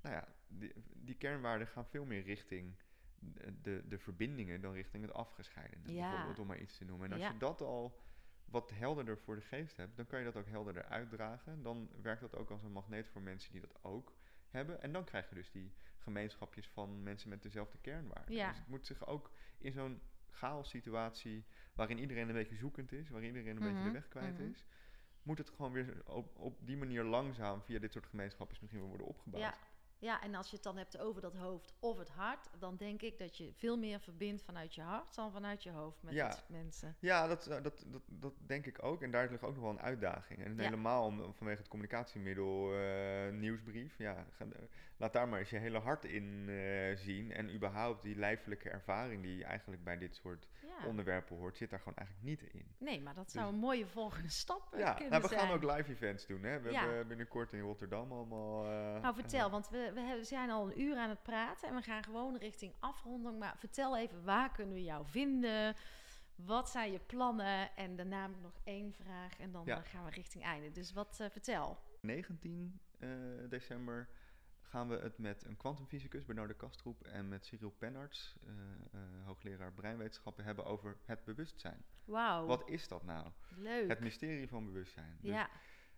nou ja, die, die kernwaarden gaan veel meer richting de, de, de verbindingen dan richting het afgescheidene, Ja. bijvoorbeeld om maar iets te noemen. En als Ja. je dat al wat helderder voor de geest hebt, dan kan je dat ook helderder uitdragen. Dan werkt dat ook als een magneet voor mensen die dat ook hebben. En dan krijg je dus die gemeenschapjes van mensen met dezelfde kernwaarden. Ja. Dus het moet zich ook in zo'n chaos situatie waarin iedereen een beetje zoekend is, waarin iedereen een beetje Mhm, de weg kwijt mhm. is, moet het gewoon weer op, op die manier langzaam via dit soort gemeenschapjes misschien weer worden opgebouwd. Ja. Ja, en als je het dan hebt over dat hoofd of het hart, dan denk ik dat je veel meer verbindt vanuit je hart dan vanuit je hoofd met Ja. dat soort mensen. Ja, dat, eh, dat, dat, dat denk ik ook. En daar ligt ook nog wel een uitdaging. En Ja. helemaal om- vanwege het communicatiemiddel eh, nieuwsbrief. Ja, ga- eh, laat daar maar eens je hele hart in zien. En überhaupt die lijfelijke ervaring die eigenlijk bij dit soort Ja. onderwerpen hoort, zit daar gewoon eigenlijk niet in. Nee, maar dat Dus- zou een mooie volgende stap Ja, kunnen nou, we zijn. gaan ook live events doen. Hè? We hebben binnenkort in Rotterdam allemaal... Nou, vertel, want we, we zijn al een uur aan het praten en we gaan gewoon richting afronding. Maar vertel even, waar kunnen we jou vinden? Wat zijn je plannen? En daarna nog één vraag en dan Ja. eh, gaan we richting einde. Dus wat eh, vertel? 19 eh, december gaan we het met een kwantumfysicus, Bernard de Kastroep, en met Cyril Pennarts, hoogleraar breinwetenschappen, hebben over het bewustzijn. Wauw, Wat is dat nou? leuk. Het mysterie van bewustzijn. Dus, ja,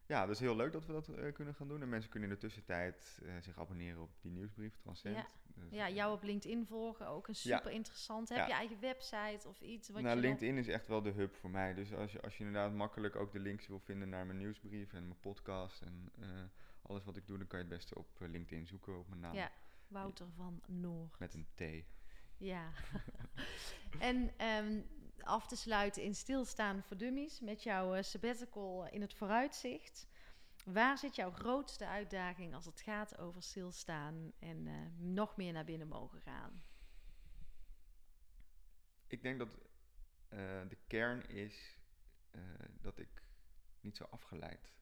ja, dat is heel leuk dat we dat eh, kunnen gaan doen. En mensen kunnen in de tussentijd eh, zich abonneren op die nieuwsbrief, Transcend. Ja. Dus, ja, jou op LinkedIn volgen, ook een super interessant. Heb je eigen website of iets? Wat nou, je LinkedIn is echt wel de hub voor mij. Dus als je, als je inderdaad makkelijk ook de links wil vinden naar mijn nieuwsbrief en mijn podcast en eh, alles wat ik doe, dan kan je het beste op LinkedIn zoeken op mijn naam. Ja. Wouter van Noord. Met een T. Ja. <laughs> en ehm, af te sluiten in stilstaan voor dummies met jouw eh, sabbatical in het vooruitzicht. Waar zit jouw grootste uitdaging als het gaat over stilstaan en eh, nog meer naar binnen mogen gaan? Ik denk dat eh, de kern is dat ik niet zo afgeleid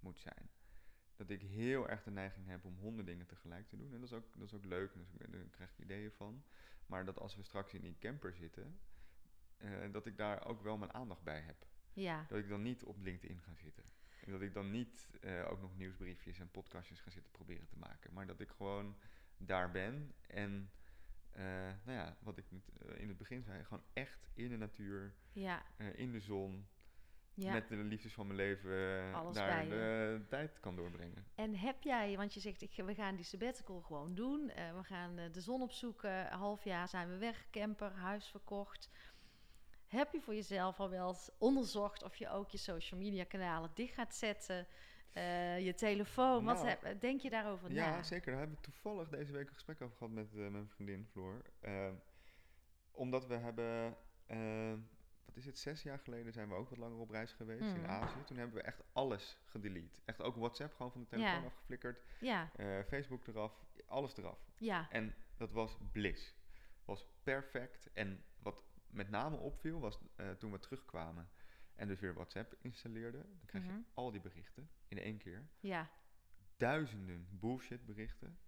moet zijn. Dat ik heel erg de neiging heb om honderd dingen tegelijk te doen. En dat is ook, dat is ook leuk, daar daar krijg ik ideeën van. Maar dat als we straks in die camper zitten, eh, dat ik daar ook wel mijn aandacht bij heb. Ja, Dat ik dan niet op LinkedIn ga zitten. En dat ik dan niet eh, ook nog nieuwsbriefjes en podcastjes ga zitten proberen te maken. Maar dat ik gewoon daar ben en eh, nou ja, wat ik in het begin zei, gewoon echt in de natuur, Ja, in de zon, ja. met de liefdes van mijn leven Alles daar de tijd kan doorbrengen. En heb jij, want je zegt, ik, we gaan die sabbatical gewoon doen. we gaan de zon opzoeken. Een half jaar zijn we weg, camper, huis verkocht. Heb je voor jezelf al wel eens onderzocht of je ook je social media kanalen dicht gaat zetten? eh, je telefoon, wat Nou, heb, denk je daarover Ja, na? zeker. Daar hebben we toevallig deze week een gesprek over gehad met eh, mijn vriendin Floor. Eh, omdat we hebben, eh, wat is het, zes jaar geleden zijn we ook wat langer op reis geweest in Mhm. Azië. Toen hebben we echt alles gedelete. Echt ook WhatsApp gewoon van de telefoon Ja. afgeflikkerd. Ja, eh, Facebook eraf, alles eraf. ja, En dat was bliss. Was perfect. En met name opviel was eh, toen we terugkwamen en dus weer WhatsApp installeerden, dan krijg je Mhm. al die berichten in één keer. ja, Duizenden bullshit berichten.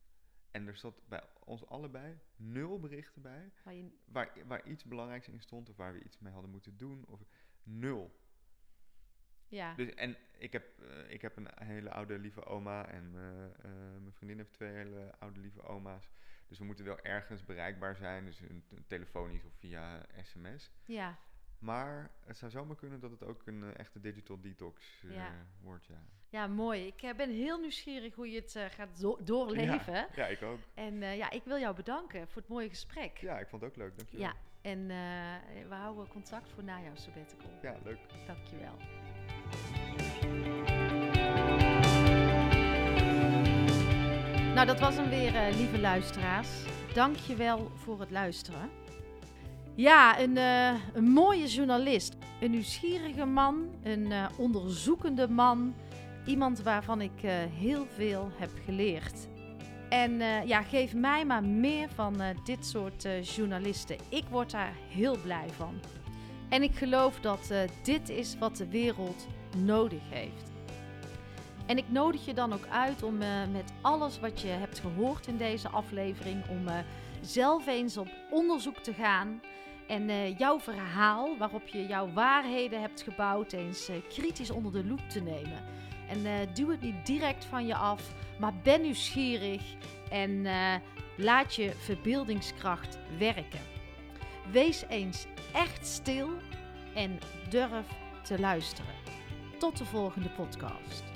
En er zat bij ons allebei nul berichten bij waar je, waar, waar iets belangrijks in stond of waar we iets mee hadden moeten doen. Of nul. ja, Dus, en ik heb, eh, ik heb een hele oude lieve oma en eh, mijn vriendin heeft twee hele oude lieve oma's. Dus we moeten wel ergens bereikbaar zijn, dus een, een telefonisch of via sms. ja, Maar het zou zomaar kunnen dat het ook een eh, echte digital detox eh, Ja. wordt, ja. ja, mooi. Ik eh, ben heel nieuwsierig hoe je het gaat do- doorleven. Ja, ja, ik ook. En ja, ik wil jou bedanken voor het mooie gesprek. Ja, ik vond het ook leuk, dankjewel. Ja, en we houden contact voor na jouw sabbatical. ja leuk. Dankjewel. Nou, dat was hem weer, eh, lieve luisteraars. Dankjewel voor het luisteren. Ja, een, eh, een mooie journalist. Een nieuwsgierige man. Een eh, onderzoekende man. Iemand waarvan ik heel veel heb geleerd. En ja, geef mij maar meer van dit soort journalisten. Ik word daar heel blij van. En ik geloof dat dit is wat de wereld nodig heeft. En ik nodig je dan ook uit om eh, met alles wat je hebt gehoord in deze aflevering, om eh, zelf eens op onderzoek te gaan. En eh, jouw verhaal, waarop je jouw waarheden hebt gebouwd, eens kritisch onder de loep te nemen. En duw het niet direct van je af, maar ben nieuwsgierig en laat je verbeeldingskracht werken. Wees eens echt stil en durf te luisteren. Tot de volgende podcast.